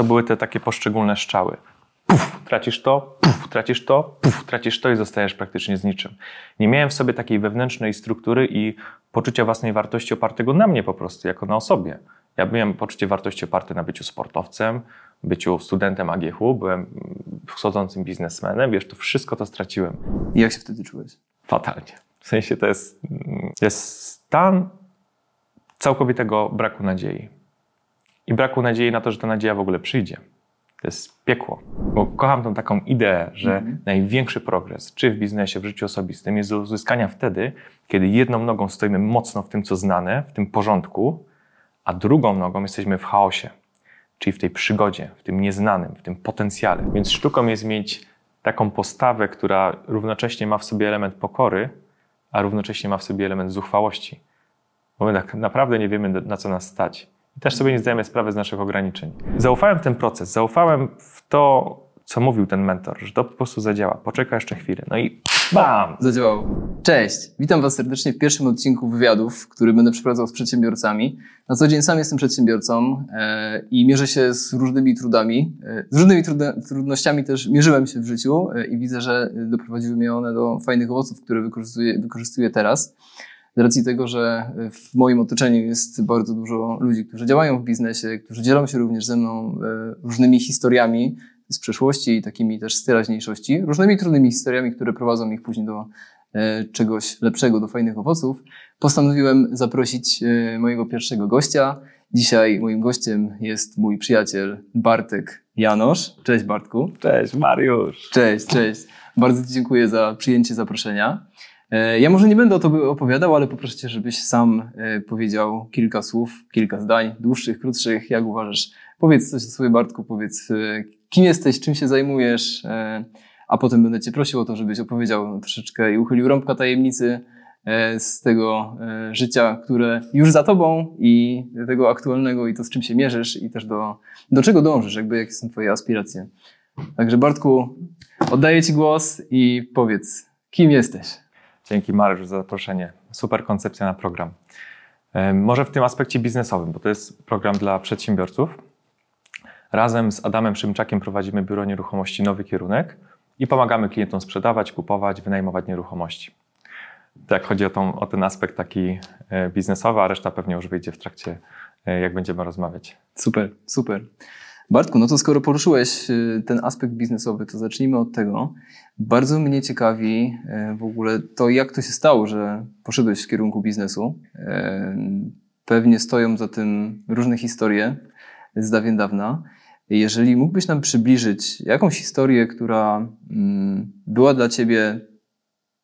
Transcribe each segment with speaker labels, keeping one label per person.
Speaker 1: to były te takie poszczególne strzały. Puf, tracisz to, puf, tracisz to, puf, tracisz to i zostajesz praktycznie z niczym. Nie miałem w sobie takiej wewnętrznej struktury i poczucia własnej wartości opartego na mnie po prostu, jako na osobie. Ja miałem poczucie wartości oparte na byciu sportowcem, byciu studentem AGH, byłem wschodzącym biznesmenem, wiesz, to wszystko to straciłem.
Speaker 2: I jak się wtedy czułeś?
Speaker 1: Fatalnie. W sensie to jest, jest stan całkowitego braku nadziei. I braku nadziei na to, że ta nadzieja w ogóle przyjdzie. To jest piekło. Bo kocham tą taką ideę, że mhm. największy progres, czy w biznesie, w życiu osobistym, jest do uzyskania wtedy, kiedy jedną nogą stoimy mocno w tym, co znane, w tym porządku, a drugą nogą jesteśmy w chaosie, czyli w tej przygodzie, w tym nieznanym, w tym potencjale. Więc sztuką jest mieć taką postawę, która równocześnie ma w sobie element pokory, a równocześnie ma w sobie element zuchwałości. Bo my tak naprawdę nie wiemy, na co nas stać. I też sobie nie zdajemy sprawy z naszych ograniczeń. Zaufałem ten proces, zaufałem w to, co mówił ten mentor, że to po prostu zadziała. Poczekaj jeszcze chwilę. No i bam!
Speaker 2: Zadziałało. Cześć, witam Was serdecznie w pierwszym odcinku wywiadów, który będę przeprowadzał z przedsiębiorcami. Na co dzień sam jestem przedsiębiorcą e, i mierzę się z różnymi trudami. E, z różnymi trudnościami też mierzyłem się w życiu e, i widzę, że doprowadziły mnie one do fajnych owoców, które wykorzystuję, wykorzystuję teraz z racji tego, że w moim otoczeniu jest bardzo dużo ludzi, którzy działają w biznesie, którzy dzielą się również ze mną e, różnymi historiami z przeszłości i takimi też z teraźniejszości, różnymi trudnymi historiami, które prowadzą ich później do e, czegoś lepszego, do fajnych owoców, postanowiłem zaprosić e, mojego pierwszego gościa. Dzisiaj moim gościem jest mój przyjaciel Bartek Janosz. Cześć Bartku.
Speaker 1: Cześć Mariusz.
Speaker 2: Cześć, cześć. Bardzo Ci dziękuję za przyjęcie zaproszenia. E, ja może nie będę o tobie opowiadał, ale poproszę cię, żebyś sam e, powiedział kilka słów, kilka zdań, dłuższych, krótszych, jak uważasz. Powiedz coś o sobie, Bartku, powiedz, e, kim jesteś, czym się zajmujesz, a potem będę cię prosił o to, żebyś opowiedział troszeczkę i uchylił rąbka tajemnicy z tego życia, które już za tobą i tego aktualnego i to, z czym się mierzysz i też do, do czego dążysz, jakby jakie są twoje aspiracje. Także Bartku, oddaję ci głos i powiedz, kim jesteś?
Speaker 1: Dzięki Mariusz za zaproszenie. Super koncepcja na program. Może w tym aspekcie biznesowym, bo to jest program dla przedsiębiorców. Razem z Adamem Szymczakiem prowadzimy biuro nieruchomości Nowy Kierunek i pomagamy klientom sprzedawać, kupować, wynajmować nieruchomości. Tak, chodzi o, tą, o ten aspekt taki e, biznesowy, a reszta pewnie już wyjdzie w trakcie, e, jak będziemy rozmawiać.
Speaker 2: Super, super. Bartku, no to skoro poruszyłeś y, ten aspekt biznesowy, to zacznijmy od tego. Bardzo mnie ciekawi y, w ogóle to, jak to się stało, że poszedłeś w kierunku biznesu. Y, pewnie stoją za tym różne historie z dawien dawna. Jeżeli mógłbyś nam przybliżyć jakąś historię, która mm, była dla ciebie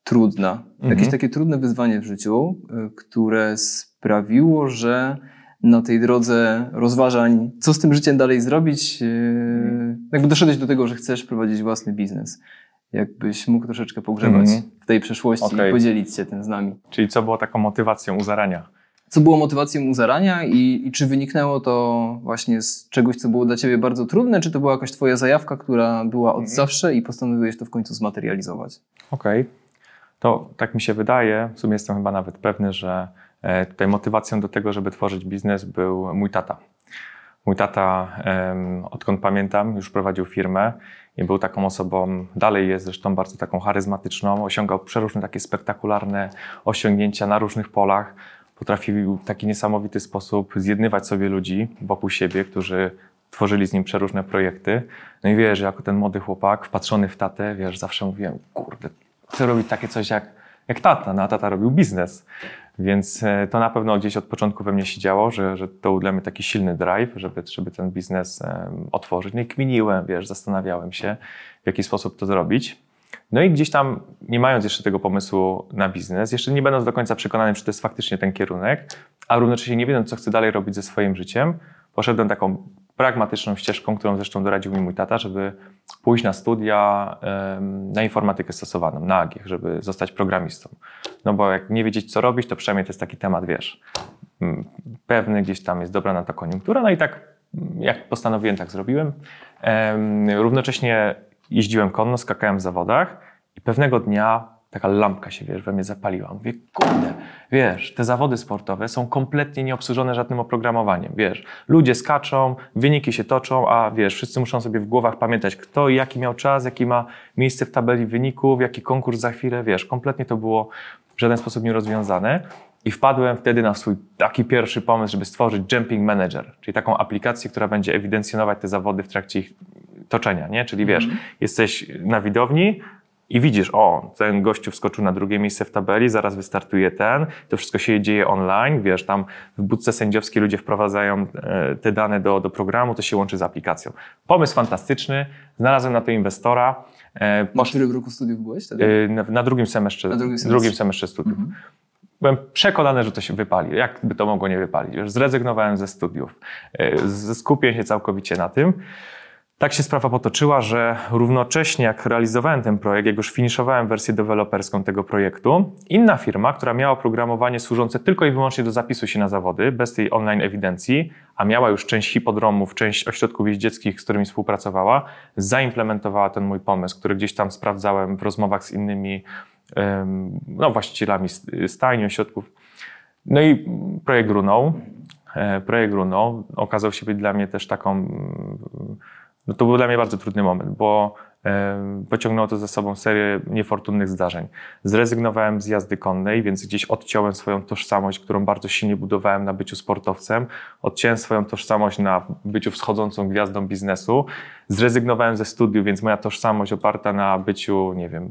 Speaker 2: trudna, mhm. jakieś takie trudne wyzwanie w życiu, które sprawiło, że na tej drodze rozważań, co z tym życiem dalej zrobić, yy, jakby doszedłeś do tego, że chcesz prowadzić własny biznes. Jakbyś mógł troszeczkę pogrzebać mm. w tej przeszłości okay. i podzielić się tym z nami.
Speaker 1: Czyli co było taką motywacją u zarania?
Speaker 2: Co było motywacją u zarania i, i czy wyniknęło to właśnie z czegoś, co było dla ciebie bardzo trudne, czy to była jakaś twoja zajawka, która była od mm. zawsze i postanowiłeś to w końcu zmaterializować?
Speaker 1: Okej. Okay. To tak mi się wydaje, w sumie jestem chyba nawet pewny, że tutaj motywacją do tego, żeby tworzyć biznes był mój tata. Mój tata, odkąd pamiętam, już prowadził firmę i był taką osobą, dalej jest zresztą bardzo taką charyzmatyczną, osiągał przeróżne takie spektakularne osiągnięcia na różnych polach. Potrafił w taki niesamowity sposób zjednywać sobie ludzi wokół siebie, którzy tworzyli z nim przeróżne projekty. No i wiesz, jako ten młody chłopak, wpatrzony w tatę, wiesz, zawsze mówiłem, kurde, chcę robić takie coś jak, jak tata, no a tata robił biznes. Więc e, to na pewno gdzieś od początku we mnie się działo, że, że to był dla mnie taki silny drive, żeby, żeby ten biznes otworzyć. No i kminiłem, wiesz, zastanawiałem się, w jaki sposób to zrobić. No i gdzieś tam, nie mając jeszcze tego pomysłu na biznes, jeszcze nie będąc do końca przekonany, czy to jest faktycznie ten kierunek, a równocześnie nie wiedząc, co chcę dalej robić ze swoim życiem, poszedłem taką pragmatyczną ścieżką, którą zresztą doradził mi mój tata, żeby pójść na studia na informatykę stosowaną, na AGIech, żeby zostać programistą. No bo jak nie wiedzieć, co robić, to przynajmniej to jest taki temat, wiesz, pewny gdzieś tam jest dobra na to koniunktura. No i tak, jak postanowiłem, tak zrobiłem. Równocześnie jeździłem konno, skakałem w zawodach i pewnego dnia taka lampka się, wiesz, we mnie zapaliła. Mówię, kurde, wiesz, te zawody sportowe są kompletnie nieobsłużone żadnym oprogramowaniem, wiesz. Ludzie skaczą, wyniki się toczą, a wiesz, wszyscy muszą sobie w głowach pamiętać, kto i jaki miał czas, jaki ma miejsce w tabeli wyników, jaki konkurs za chwilę, wiesz. Kompletnie to było w żaden sposób nierozwiązane. I wpadłem wtedy na swój taki pierwszy pomysł, żeby stworzyć Jumping Manager, czyli taką aplikację, która będzie ewidencjonować te zawody w trakcie ich toczenia, nie? Czyli wiesz, jesteś na widowni, i widzisz, o, ten gościu wskoczył na drugie miejsce w tabeli, zaraz wystartuje ten, to wszystko się dzieje online, wiesz, tam w budce sędziowskiej ludzie wprowadzają e, te dane do, do programu, to się łączy z aplikacją. Pomysł fantastyczny, znalazłem na to inwestora.
Speaker 2: E, na którym roku studiów byłeś wtedy?
Speaker 1: E, na, na drugim semestrze, na drugim semestrze, drugim semestrze studiów. Mhm. Byłem przekonany, że to się wypali. Jak by to mogło nie wypalić? Już zrezygnowałem ze studiów. Skupię się całkowicie na tym. Tak się sprawa potoczyła, że równocześnie jak realizowałem ten projekt, jak już finiszowałem wersję deweloperską tego projektu, inna firma, która miała oprogramowanie służące tylko i wyłącznie do zapisu się na zawody, bez tej online ewidencji, a miała już część hipodromów, część ośrodków jeździeckich, z którymi współpracowała, zaimplementowała ten mój pomysł, który gdzieś tam sprawdzałem w rozmowach z innymi no, właścicielami stajni, ośrodków. No i projekt runął. E, projekt runął. Okazał się być dla mnie też taką no to był dla mnie bardzo trudny moment, bo pociągnęło to ze sobą serię niefortunnych zdarzeń. Zrezygnowałem z jazdy konnej, więc gdzieś odciąłem swoją tożsamość, którą bardzo silnie budowałem na byciu sportowcem. Odciąłem swoją tożsamość na byciu wschodzącą gwiazdą biznesu. Zrezygnowałem ze studiów, więc moja tożsamość oparta na byciu, nie wiem,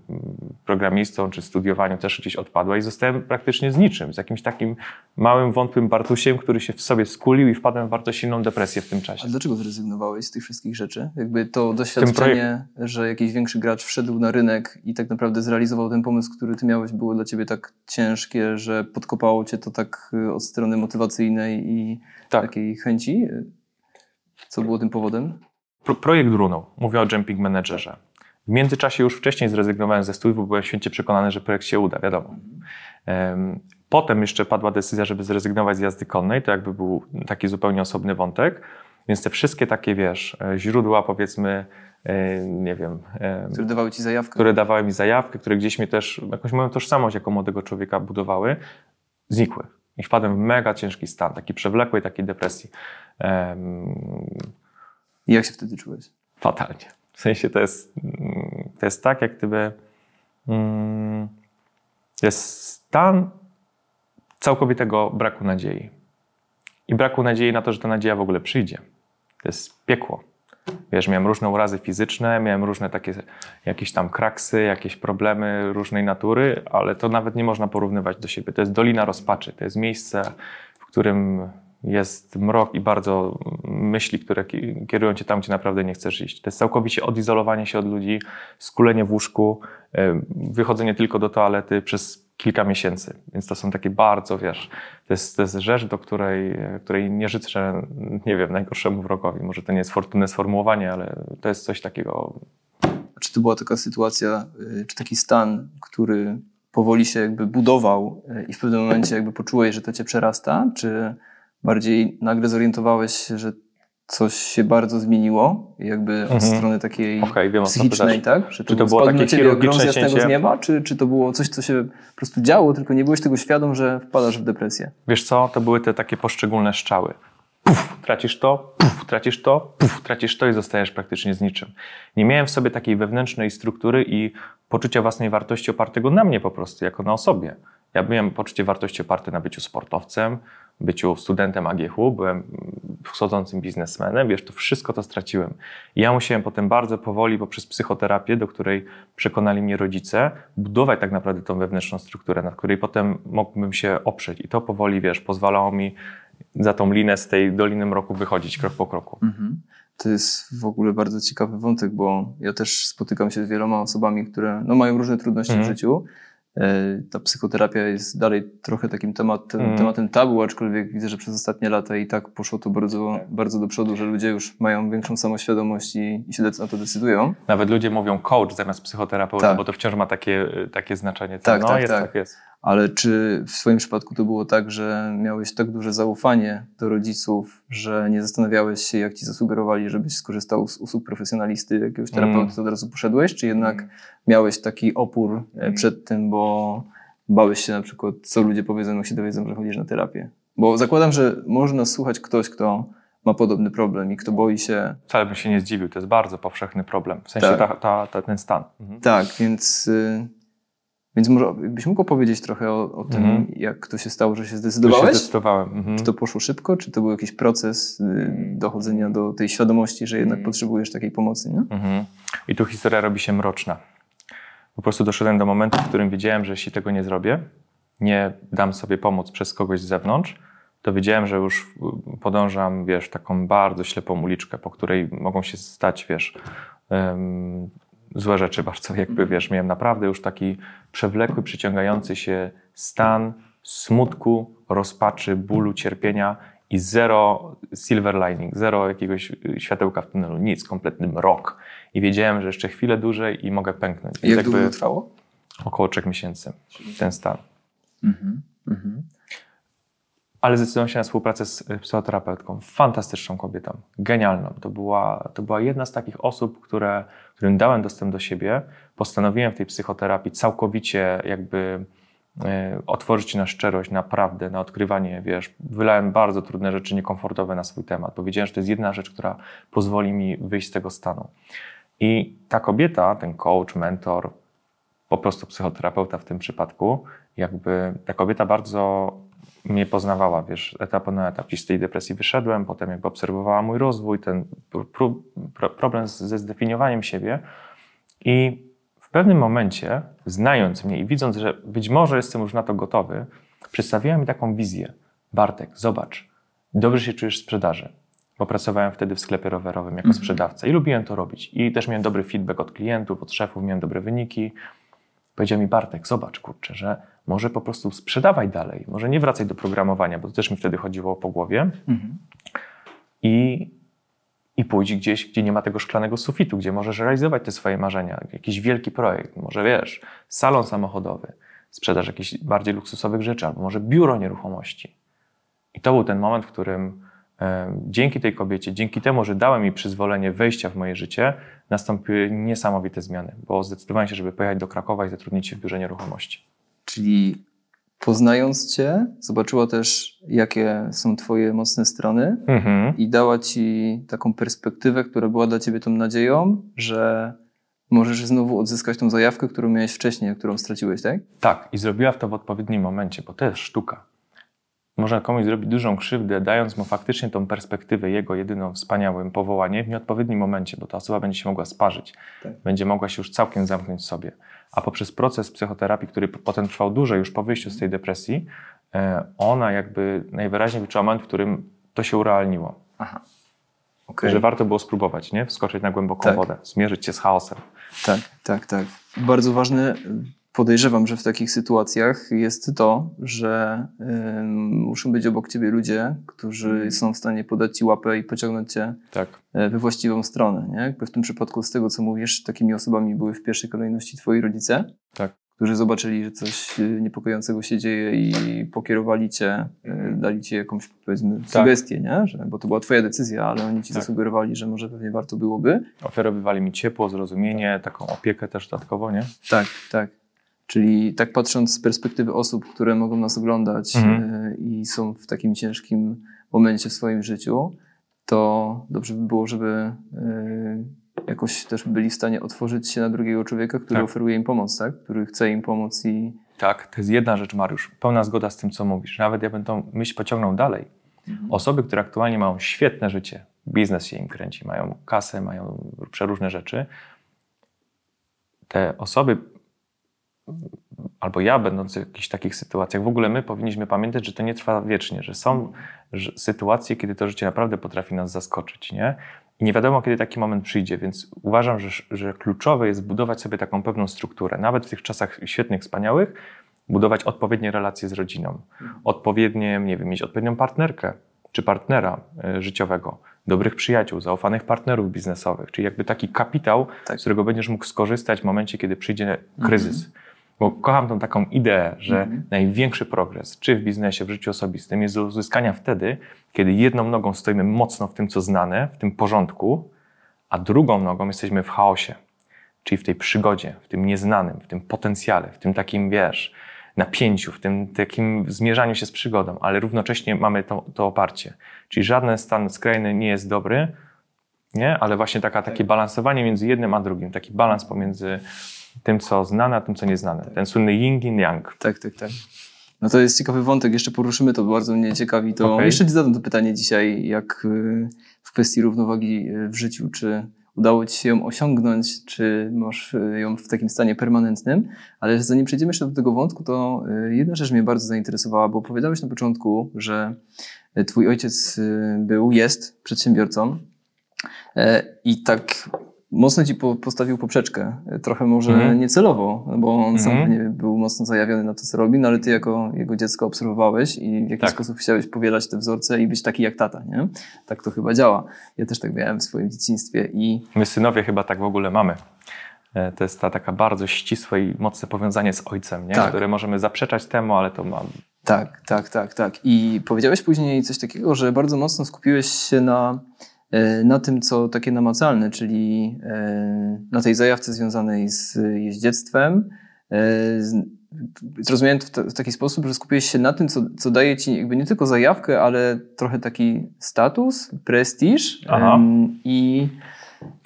Speaker 1: programistą czy studiowaniu też gdzieś odpadła i zostałem praktycznie z niczym, z jakimś takim małym, wątłym Bartusiem, który się w sobie skulił i wpadłem w bardzo silną depresję w tym czasie.
Speaker 2: A dlaczego zrezygnowałeś z tych wszystkich rzeczy? Jakby to doświadczenie, że jakiś większy gracz wszedł na rynek i tak naprawdę zrealizował ten pomysł, który ty miałeś, było dla ciebie tak ciężkie, że podkopało cię to tak y, od strony motywacyjnej i tak. takiej chęci? Co było tym powodem?
Speaker 1: Pro projekt runął. Mówię o Jumping Managerze. W międzyczasie już wcześniej zrezygnowałem ze studiów, bo byłem święcie przekonany, że projekt się uda, wiadomo. Potem jeszcze padła decyzja, żeby zrezygnować z jazdy konnej, to jakby był taki zupełnie osobny wątek. Więc te wszystkie takie, wiesz, e, źródła, powiedzmy, e, nie wiem.
Speaker 2: Które dawały ci zajawkę.
Speaker 1: Które dawały mi zajawkę, które gdzieś mnie też, jakąś moją tożsamość jako młodego człowieka budowały, znikły. I wpadłem w mega ciężki stan, taki przewlekłej, takiej depresji.
Speaker 2: I jak się wtedy czułeś?
Speaker 1: Fatalnie. W sensie to jest, to jest tak, jak gdyby mm, jest stan całkowitego braku nadziei. I braku nadziei na to, że ta nadzieja w ogóle przyjdzie. To jest piekło. Wiesz, miałem różne urazy fizyczne, miałem różne takie jakieś tam kraksy, jakieś problemy różnej natury, ale to nawet nie można porównywać do siebie. To jest dolina rozpaczy, to jest miejsce, w którym jest mrok i bardzo myśli, które kierują cię tam, gdzie naprawdę nie chcesz iść. To jest całkowicie odizolowanie się od ludzi, skulenie w łóżku, wychodzenie tylko do toalety przez kilka miesięcy. Więc to są takie bardzo, wiesz, to jest, to jest rzecz, do której, której nie życzę, nie wiem, najgorszemu wrogowi. Może to nie jest fortunne sformułowanie, ale to jest coś takiego.
Speaker 2: Czy to była taka sytuacja, y, czy taki stan, który powoli się jakby budował y, i w pewnym momencie jakby poczułeś, że to cię przerasta, czy bardziej nagle zorientowałeś się, że coś się bardzo zmieniło, jakby od mhm. strony takiej okay, wiem, psychicznej, tak?
Speaker 1: Czy to, czy to było takie chirurgiczne cięcie?
Speaker 2: z nieba, czy, czy to było coś, co się po prostu działo, tylko nie byłeś tego świadom, że wpadasz w depresję?
Speaker 1: Wiesz co, to były te takie poszczególne strzały. Puf, tracisz to, puf, tracisz to, puf, tracisz to i zostajesz praktycznie z niczym. Nie miałem w sobie takiej wewnętrznej struktury i poczucia własnej wartości opartego na mnie po prostu, jako na osobie. Ja miałem poczucie wartości oparte na byciu sportowcem, byciu studentem AGH, byłem wschodzącym biznesmenem, wiesz, to wszystko to straciłem. I ja musiałem potem bardzo powoli, poprzez psychoterapię, do której przekonali mnie rodzice, budować tak naprawdę tą wewnętrzną strukturę, na której potem mógłbym się oprzeć. I to powoli, wiesz, pozwalało mi za tą linę z tej Doliny Mroku wychodzić krok po kroku. Mhm.
Speaker 2: To jest w ogóle bardzo ciekawy wątek, bo ja też spotykam się z wieloma osobami, które no, mają różne trudności mhm. w życiu ta psychoterapia jest dalej trochę takim tematem, mm. tematem tabu, aczkolwiek widzę, że przez ostatnie lata i tak poszło to bardzo, bardzo do przodu, że ludzie już mają większą samoświadomość i, i się na to decydują.
Speaker 1: Nawet ludzie mówią coach zamiast psychoterapeuta, tak. bo to wciąż ma takie, takie znaczenie.
Speaker 2: Tak, no, tak, jest, tak. tak jest. Ale czy w Twoim przypadku to było tak, że miałeś tak duże zaufanie do rodziców, że nie zastanawiałeś się, jak ci zasugerowali, żebyś skorzystał z usług profesjonalisty, jakiegoś terapeuty,
Speaker 1: Mm.
Speaker 2: to od razu poszedłeś? Czy jednak miałeś taki opór e, przed tym, bo bałeś się na przykład, co ludzie powiedzą, jak się dowiedzą, że chodzisz na terapię? Bo zakładam, że może nas słuchać ktoś, kto ma podobny problem i kto boi się.
Speaker 1: Wcale bym się nie zdziwił, to jest bardzo powszechny problem. W sensie
Speaker 2: Tak.
Speaker 1: ta, ta, ta, ten stan. Mhm.
Speaker 2: Tak, więc, y, więc może byś mógł opowiedzieć trochę o, o tym,
Speaker 1: Mhm.
Speaker 2: jak to się stało, że się
Speaker 1: Już się
Speaker 2: zdecydowałeś?
Speaker 1: zdecydowałem. Mhm.
Speaker 2: Czy to poszło szybko, czy to był jakiś proces y, dochodzenia do tej świadomości, że jednak potrzebujesz takiej pomocy, nie?
Speaker 1: Mhm. I tu historia robi się mroczna. Po prostu doszedłem do momentu, w którym wiedziałem, że jeśli tego nie zrobię, nie dam sobie pomóc przez kogoś z zewnątrz, to wiedziałem, że już y, podążam, wiesz, taką bardzo ślepą uliczkę, po której mogą się stać, wiesz, złe rzeczy bardzo. Jakby, wiesz, miałem naprawdę już taki przewlekły, przyciągający się stan smutku, rozpaczy, bólu, cierpienia i zero silver lining, zero jakiegoś y, światełka w tunelu, nic, kompletny mrok. I wiedziałem, że jeszcze chwilę dłużej i mogę pęknąć.
Speaker 2: I jak długo to trwało?
Speaker 1: Około trzech miesięcy ten stan.
Speaker 2: Mhm. Mhm.
Speaker 1: Ale zdecydowałem się na współpracę z y, psychoterapeutką. Fantastyczną kobietą, genialną. To była, to była jedna z takich osób, które, którym dałem dostęp do siebie. Postanowiłem w tej psychoterapii całkowicie jakby e, otworzyć się na szczerość, na prawdę, na odkrywanie, wiesz, wylałem bardzo trudne rzeczy, niekomfortowe na swój temat. Powiedziałem, że to jest jedna rzecz, która pozwoli mi wyjść z tego stanu. I ta kobieta, ten coach, mentor, po prostu psychoterapeuta w tym przypadku, jakby ta kobieta bardzo mnie poznawała, wiesz, etap na etap. I z tej depresji wyszedłem, potem jakby obserwowała mój rozwój, ten problem ze zdefiniowaniem siebie i w pewnym momencie, znając mnie i widząc, że być może jestem już na to gotowy, przedstawiła mi taką wizję. Bartek, zobacz, dobrze się czujesz w sprzedaży. Bo pracowałem wtedy w sklepie rowerowym jako sprzedawca i lubiłem to robić. I też miałem dobry feedback od klientów, od szefów, miałem dobre wyniki. Powiedział mi Bartek, zobacz kurczę, że może po prostu sprzedawaj dalej, może nie wracaj do programowania, bo to też mi wtedy chodziło po głowie
Speaker 2: Mhm.
Speaker 1: i, i pójdź gdzieś, gdzie nie ma tego szklanego sufitu, gdzie możesz realizować te swoje marzenia, jakiś wielki projekt, może wiesz, salon samochodowy, sprzedaż jakichś bardziej luksusowych rzeczy, albo może biuro nieruchomości. I to był ten moment, w którym dzięki tej kobiecie, dzięki temu, że dałem jej przyzwolenie wejścia w moje życie, nastąpiły niesamowite zmiany, bo zdecydowałem się, żeby pojechać do Krakowa i zatrudnić się w biurze nieruchomości.
Speaker 2: Czyli poznając Cię, zobaczyła też, jakie są Twoje mocne strony
Speaker 1: Mhm.
Speaker 2: i dała Ci taką perspektywę, która była dla Ciebie tą nadzieją, że możesz znowu odzyskać tą zajawkę, którą miałeś wcześniej, którą straciłeś, tak?
Speaker 1: Tak, i zrobiła to w odpowiednim momencie, bo to jest sztuka. Można komuś zrobić dużą krzywdę, dając mu faktycznie tą perspektywę, jego jedyną wspaniałym powołanie w nieodpowiednim momencie, bo ta osoba będzie się mogła sparzyć,
Speaker 2: Tak.
Speaker 1: będzie mogła się już całkiem zamknąć w sobie. A poprzez proces psychoterapii, który potem trwał dłużej już po wyjściu z tej depresji, e, ona jakby najwyraźniej wyczuła moment, w którym to się urealniło.
Speaker 2: Aha. Okej.
Speaker 1: Że warto było spróbować, nie? Wskoczyć na głęboką
Speaker 2: Tak.
Speaker 1: wodę, zmierzyć się z chaosem.
Speaker 2: Tak, tak, tak. Bardzo ważne, podejrzewam, że w takich sytuacjach jest to, że muszą być obok ciebie ludzie, którzy są w stanie podać ci łapę i pociągnąć cię
Speaker 1: Tak.
Speaker 2: e, we właściwą stronę. Nie? Jakby w tym przypadku, z tego co mówisz, takimi osobami były w pierwszej kolejności twoi rodzice,
Speaker 1: Tak.
Speaker 2: którzy zobaczyli, że coś e, niepokojącego się dzieje i pokierowali cię, e, dali ci jakąś, powiedzmy, sugestię, nie? Że, bo to była twoja decyzja, ale oni ci
Speaker 1: Tak.
Speaker 2: zasugerowali, że może pewnie warto byłoby.
Speaker 1: Oferowywali mi ciepło, zrozumienie, taką opiekę też dodatkowo, nie?
Speaker 2: Tak, tak. Czyli tak patrząc z perspektywy osób, które mogą nas oglądać
Speaker 1: Mhm.
Speaker 2: e, i są w takim ciężkim momencie w swoim życiu, to dobrze by było, żeby e, jakoś też byli w stanie otworzyć się na drugiego człowieka, który
Speaker 1: Tak.
Speaker 2: oferuje im pomoc, tak? Który chce im pomóc i
Speaker 1: Tak, to jest jedna rzecz, Mariusz. Pełna zgoda z tym, co mówisz. Nawet ja bym tą myśl pociągnął dalej. Osoby, które aktualnie mają świetne życie, biznes się im kręci, mają kasę, mają przeróżne rzeczy, te osoby, albo ja będąc w jakichś takich sytuacjach, w ogóle my powinniśmy pamiętać, że to nie trwa wiecznie, że są sytuacje, kiedy to życie naprawdę potrafi nas zaskoczyć, nie? I nie wiadomo, kiedy taki moment przyjdzie, więc uważam, że, że kluczowe jest budować sobie taką pewną strukturę, nawet w tych czasach świetnych, wspaniałych, budować odpowiednie relacje z rodziną, odpowiednie, nie wiem, mieć odpowiednią partnerkę czy partnera y, życiowego, dobrych przyjaciół, zaufanych partnerów biznesowych, czyli jakby taki kapitał,
Speaker 2: Tak.
Speaker 1: z którego będziesz mógł skorzystać w momencie, kiedy przyjdzie kryzys. Bo kocham tą taką ideę, że
Speaker 2: Mhm.
Speaker 1: największy progres, czy w biznesie, w życiu osobistym, jest do uzyskania wtedy, kiedy jedną nogą stoimy mocno w tym, co znane, w tym porządku, a drugą nogą jesteśmy w chaosie, czyli w tej przygodzie, w tym nieznanym, w tym potencjale, w tym takim, wiesz, napięciu, w tym takim zmierzaniu się z przygodą, ale równocześnie mamy to, to oparcie. Czyli żaden stan skrajny nie jest dobry, nie? ale właśnie taka, takie balansowanie między jednym a drugim, taki balans pomiędzy tym, co znane, a tym, co nieznane. Ten słynny yin i yang.
Speaker 2: Tak, tak, tak. No to jest ciekawy wątek, jeszcze poruszymy to, bardzo mnie ciekawi. To
Speaker 1: Okej.
Speaker 2: jeszcze Ci zadam to pytanie dzisiaj, jak y, w kwestii równowagi y, w życiu, czy udało Ci się ją osiągnąć, czy masz y, ją w takim stanie permanentnym, ale zanim przejdziemy jeszcze do tego wątku, to jedna rzecz mnie bardzo zainteresowała, bo opowiadałeś na początku, że Twój ojciec był, jest przedsiębiorcą i tak mocno Ci po, postawił poprzeczkę, y, trochę może
Speaker 1: Mhm.
Speaker 2: niecelowo, bo on sam
Speaker 1: Mhm.
Speaker 2: pewnie był mocno zajawiony na to, co robi, no ale ty jako jego dziecko obserwowałeś i w jakiś
Speaker 1: Tak.
Speaker 2: sposób chciałeś powielać te wzorce i być taki jak tata, nie? Tak to chyba działa. Ja też tak miałem w swoim dzieciństwie i
Speaker 1: My synowie chyba tak w ogóle mamy. E, To jest ta taka bardzo ścisłe i mocne powiązanie z ojcem, nie?
Speaker 2: Tak.
Speaker 1: które możemy zaprzeczać temu, ale to ma.
Speaker 2: tak, tak, tak, tak. I powiedziałeś później coś takiego, że bardzo mocno skupiłeś się na, e, na tym, co takie namacalne, czyli e, na tej zajawce związanej z jeździectwem. E, Zrozumiałem to w, ta- w taki sposób, że skupiłeś się na tym, co, co daje ci jakby nie tylko zajawkę, ale trochę taki status, prestiż.
Speaker 1: Aha.
Speaker 2: I,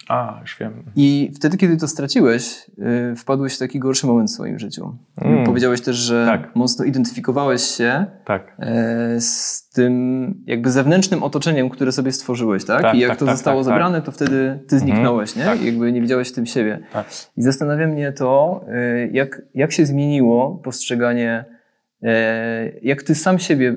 Speaker 1: A, już wiem.
Speaker 2: I wtedy, kiedy to straciłeś, y, wpadłeś w taki gorszy moment w swoim życiu.
Speaker 1: Mm.
Speaker 2: Powiedziałeś też, że
Speaker 1: Tak.
Speaker 2: mocno identyfikowałeś się
Speaker 1: Tak.
Speaker 2: e, z tym jakby zewnętrznym otoczeniem, które sobie stworzyłeś, tak?
Speaker 1: Tak,
Speaker 2: I jak
Speaker 1: tak,
Speaker 2: to
Speaker 1: tak,
Speaker 2: zostało
Speaker 1: tak,
Speaker 2: zabrane, to wtedy ty zniknąłeś, nie?
Speaker 1: tak.
Speaker 2: I jakby nie widziałeś w tym siebie. I zastanawia mnie to, e, jak, jak się zmieniło postrzeganie, e, jak ty sam siebie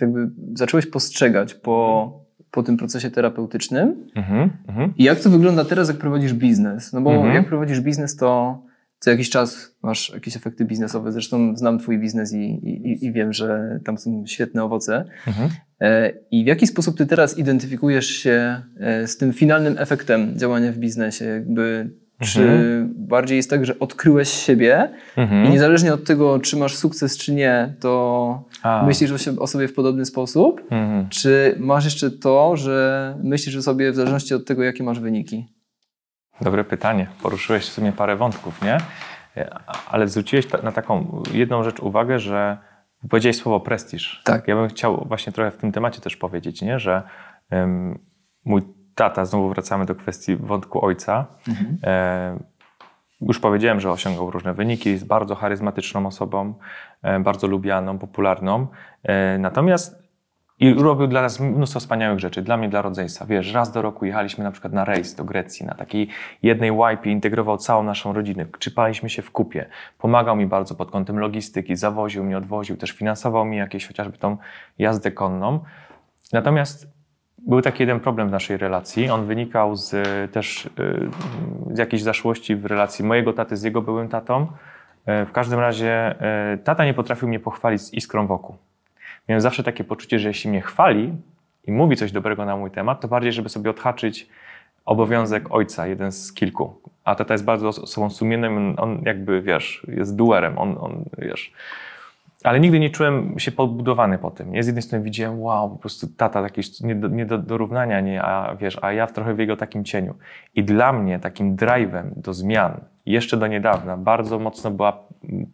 Speaker 2: jakby zacząłeś postrzegać po, po tym procesie terapeutycznym
Speaker 1: Mhm, mhm.
Speaker 2: i jak to wygląda teraz, jak prowadzisz biznes? No bo
Speaker 1: Mhm.
Speaker 2: jak prowadzisz biznes, to co jakiś czas masz jakieś efekty biznesowe. Zresztą znam twój biznes i, i, i wiem, że tam są świetne owoce.
Speaker 1: Mhm.
Speaker 2: E, I w jaki sposób ty teraz identyfikujesz się e, z tym finalnym efektem działania w biznesie? Jakby, czy
Speaker 1: Mhm.
Speaker 2: bardziej jest tak, że odkryłeś siebie
Speaker 1: Mhm.
Speaker 2: i niezależnie od tego, czy masz sukces, czy nie, to
Speaker 1: A.
Speaker 2: myślisz o, sobie w podobny sposób?
Speaker 1: Mhm.
Speaker 2: Czy masz jeszcze to, że myślisz o sobie w zależności od tego, jakie masz wyniki?
Speaker 1: Dobre pytanie. Poruszyłeś w sumie parę wątków, nie? Ale zwróciłeś na taką jedną rzecz uwagę, że powiedziałeś słowo prestiż.
Speaker 2: Tak.
Speaker 1: Ja bym chciał właśnie trochę w tym temacie też powiedzieć, nie? że mój tata, znowu wracamy do kwestii wątku ojca, e, już powiedziałem, że osiągał różne wyniki, jest bardzo charyzmatyczną osobą, e, bardzo lubianą, popularną. E, natomiast i robił dla nas mnóstwo wspaniałych rzeczy, dla mnie, dla rodzeństwa. Wiesz, raz do roku jechaliśmy na przykład na rejs do Grecji, na takiej jednej łajpie, integrował całą naszą rodzinę, czypaliśmy się w kupie, pomagał mi bardzo pod kątem logistyki, zawoził mnie, odwoził, też finansował mi jakieś chociażby tą jazdę konną. Natomiast był taki jeden problem w naszej relacji. On wynikał z e, też e, z jakiejś zaszłości w relacji mojego taty z jego byłym tatą. E, W każdym razie tata nie potrafił mnie pochwalić z iskrą wokół. Miałem zawsze takie poczucie, że jeśli mnie chwali i mówi coś dobrego na mój temat, to bardziej, żeby sobie odhaczyć obowiązek ojca, jeden z kilku. A tata jest bardzo osobą sumienną, on jakby, wiesz, jest duerem, on, on wiesz... Ale nigdy nie czułem się podbudowany po tym. Nie? Z jednej strony widziałem, wow, po prostu tata jakieś nie do, nie do dorównania, nie? A, wiesz, a ja w trochę w jego takim cieniu. I dla mnie takim drive'em do zmian, jeszcze do niedawna, bardzo mocno była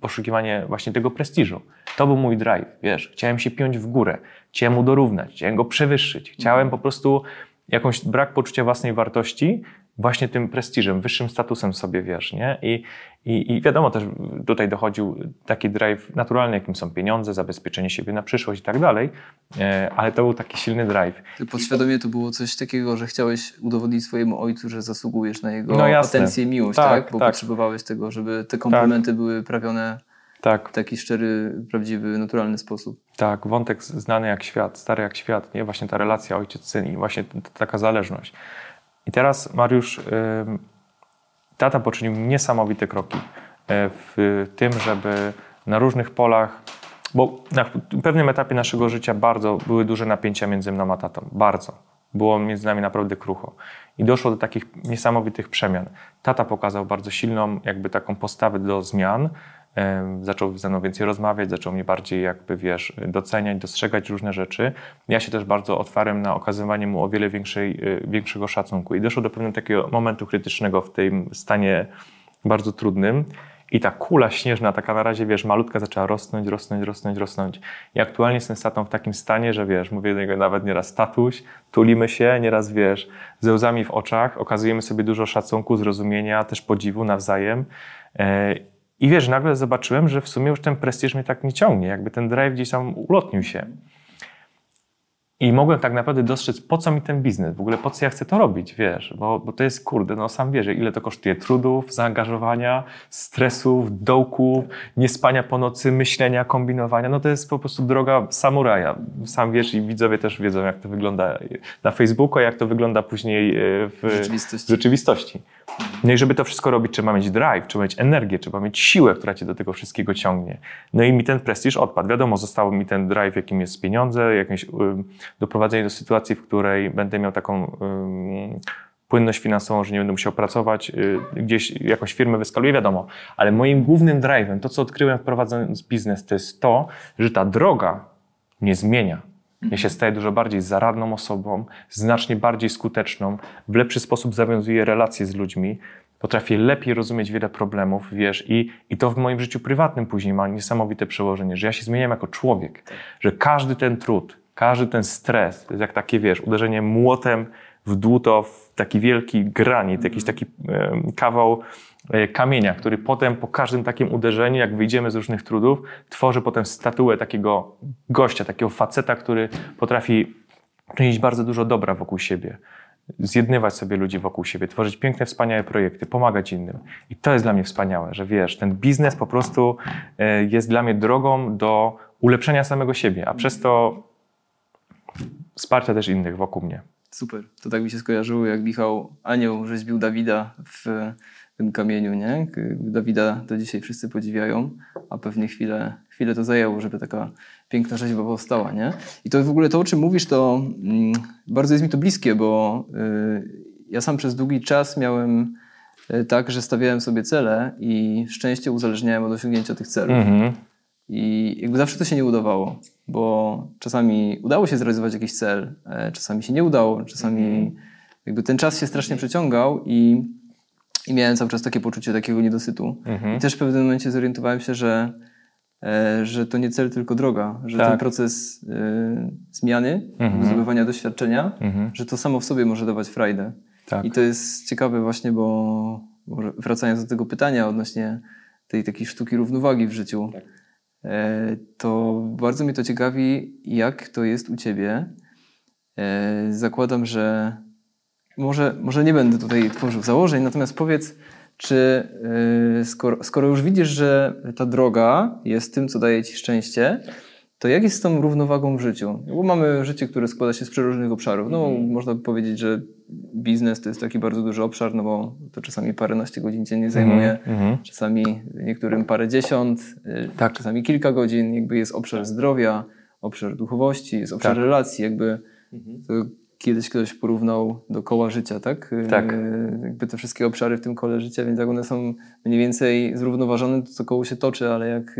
Speaker 1: poszukiwanie właśnie tego prestiżu. To był mój drive, wiesz. Chciałem się piąć w górę, chciałem mu dorównać, chciałem go przewyższyć. Chciałem po prostu jakąś brak poczucia własnej wartości właśnie tym prestiżem, wyższym statusem sobie, wiesz, nie? I, i, I wiadomo też, tutaj dochodził taki drive naturalny, jakim są pieniądze, zabezpieczenie siebie na przyszłość i tak dalej, e, ale to był taki silny drive.
Speaker 2: Ty podświadomie to było coś takiego, że chciałeś udowodnić swojemu ojcu, że zasługujesz na jego
Speaker 1: No jasne.
Speaker 2: atencję i miłość,
Speaker 1: Tak,
Speaker 2: tak? Bo
Speaker 1: tak.
Speaker 2: potrzebowałeś tego, żeby te komplementy były prawione
Speaker 1: Tak,
Speaker 2: w taki szczery, prawdziwy, naturalny sposób.
Speaker 1: tak, wątek znany jak świat, stary jak świat, nie? Właśnie ta relacja ojciec-syn i właśnie taka zależność. I teraz Mariusz, tata poczynił niesamowite kroki e, w tym, żeby na różnych polach, bo na pewnym etapie naszego życia bardzo były duże napięcia między mną a tatą, bardzo. było między nami naprawdę krucho. I doszło do takich niesamowitych przemian. Tata pokazał bardzo silną jakby taką postawę do zmian, zaczął ze mną więcej rozmawiać, zaczął mnie bardziej jakby, wiesz, doceniać, dostrzegać różne rzeczy. Ja się też bardzo otwarłem na okazywanie mu o wiele większej, y, większego szacunku. I doszło do pewnego takiego momentu krytycznego w tym stanie bardzo trudnym. I ta kula śnieżna, taka na razie, wiesz, malutka zaczęła rosnąć, rosnąć, rosnąć, rosnąć. I aktualnie jestem w takim stanie, że wiesz, mówię do niego nawet nieraz tatuś, tulimy się, nieraz wiesz, ze łzami w oczach, okazujemy sobie dużo szacunku, zrozumienia, też podziwu nawzajem. I wiesz, nagle zobaczyłem, że w sumie już ten prestiż mnie tak nie ciągnie, jakby ten drive gdzieś tam ulotnił się. I mogłem tak naprawdę dostrzec, po co mi ten biznes, w ogóle po co ja chcę to robić, wiesz, bo, bo to jest, kurde, no sam wiesz, ile to kosztuje trudów, zaangażowania, stresów, dołków, niespania po nocy, myślenia, kombinowania, no to jest po prostu droga samuraja. Sam wiesz i widzowie też wiedzą, jak to wygląda na Facebooku, a jak to wygląda później e, w rzeczywistości. W rzeczywistości. No i żeby to wszystko robić, trzeba mieć drive, trzeba mieć energię, trzeba mieć siłę, która cię do tego wszystkiego ciągnie. No i mi ten prestiż odpadł. Wiadomo, zostało mi ten drive, jakim jest pieniądze, jakieś y, doprowadzenie do sytuacji, w której będę miał taką płynność finansową, że nie będę musiał pracować, y, gdzieś jakąś firmę wyskaluję, wiadomo. Ale moim głównym drive'em, to co odkryłem wprowadzając biznes, to jest to, że ta droga mnie zmienia. Ja się staję dużo bardziej zaradną osobą, znacznie bardziej skuteczną, w lepszy sposób zawiązuję relacje z ludźmi, potrafię lepiej rozumieć wiele problemów, wiesz, i, i to w moim życiu prywatnym później ma niesamowite przełożenie, że ja się zmieniam jako człowiek, że każdy ten trud, każdy ten stres, to jest jak takie, wiesz, uderzenie młotem w dłuto, w taki wielki granit, jakiś taki kawał e, kamienia, który potem po każdym takim uderzeniu, jak wyjdziemy z różnych trudów, tworzy potem statuę takiego gościa, takiego faceta, który potrafi czynić bardzo dużo dobra wokół siebie, zjednywać sobie ludzi wokół siebie, tworzyć piękne, wspaniałe projekty, pomagać innym. I to jest dla mnie wspaniałe, że wiesz, ten biznes po prostu e, jest dla mnie drogą do ulepszenia samego siebie, a przez to wsparcia też innych wokół mnie.
Speaker 2: Super. To tak mi się skojarzyło, jak Michał Anioł rzeźbił Dawida w tym kamieniu, nie? Dawida do dzisiaj wszyscy podziwiają, a pewnie chwilę, chwilę to zajęło, żeby taka piękna rzeźba powstała, nie? I to w ogóle to, o czym mówisz, to mm, bardzo jest mi to bliskie, bo y, ja sam przez długi czas miałem y, tak, że stawiałem sobie cele i szczęście uzależniałem od osiągnięcia tych celów. Mhm. I jakby zawsze to się nie udawało, bo czasami udało się zrealizować jakiś cel, e, czasami się nie udało, czasami mhm. jakby ten czas się strasznie przeciągał i, i miałem cały czas takie poczucie takiego niedosytu. Mhm. I też w pewnym momencie zorientowałem się, że, e, że to nie cel, tylko droga, że tak. ten proces e, zmiany, mhm. zdobywania doświadczenia, mhm. że to samo w sobie może dawać frajdę. Tak. I to jest ciekawe właśnie, bo wracając do tego pytania odnośnie tej takiej sztuki równowagi w życiu, tak to bardzo mnie to ciekawi, jak to jest u Ciebie. E, zakładam, że może, może nie będę tutaj tworzył założeń, natomiast powiedz, czy e, skoro, skoro już widzisz, że ta droga jest tym, co daje Ci szczęście, to jak jest z tą równowagą w życiu? Bo mamy życie, które składa się z przeróżnych obszarów. No, mm. można by powiedzieć, że biznes to jest taki bardzo duży obszar, no bo to czasami paręnaście godzin dziennie zajmuje, mm. czasami niektórym parę dziesiąt, y, tak. czasami kilka godzin. Jakby jest obszar zdrowia, obszar duchowości, jest obszar tak. relacji, jakby mhm. to kiedyś ktoś porównał do koła życia, tak?
Speaker 1: Tak.
Speaker 2: E, jakby te wszystkie obszary w tym kole życia, więc jak one są mniej więcej zrównoważone, to to koło się toczy, ale jak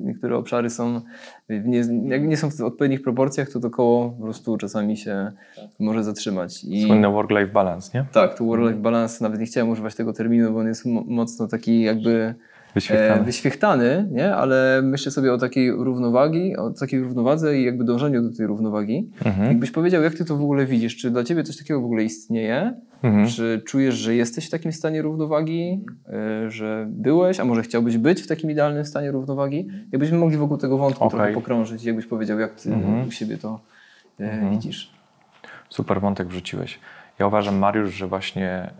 Speaker 2: niektóre obszary są, nie, jak nie są w odpowiednich proporcjach, to to koło po prostu czasami się może zatrzymać.
Speaker 1: I... Słynny work-life balance, nie?
Speaker 2: Tak, to work-life balance, nawet nie chciałem używać tego terminu, bo on jest mocno taki jakby wyświechtany. E, wyświechtany, nie? ale myślę sobie o takiej równowagi, o takiej równowadze i jakby dążeniu do tej równowagi. Mhm. Jakbyś powiedział, jak ty to w ogóle widzisz? Czy dla ciebie coś takiego w ogóle istnieje? Mhm. Czy czujesz, że jesteś w takim stanie równowagi, e, że byłeś, a może chciałbyś być w takim idealnym stanie równowagi? Jakbyśmy mogli wokół tego wątku okay. trochę pokrążyć, jakbyś powiedział, jak ty mhm. u siebie to e, mhm. widzisz?
Speaker 1: Super wątek wrzuciłeś. Ja uważam, Mariusz, że właśnie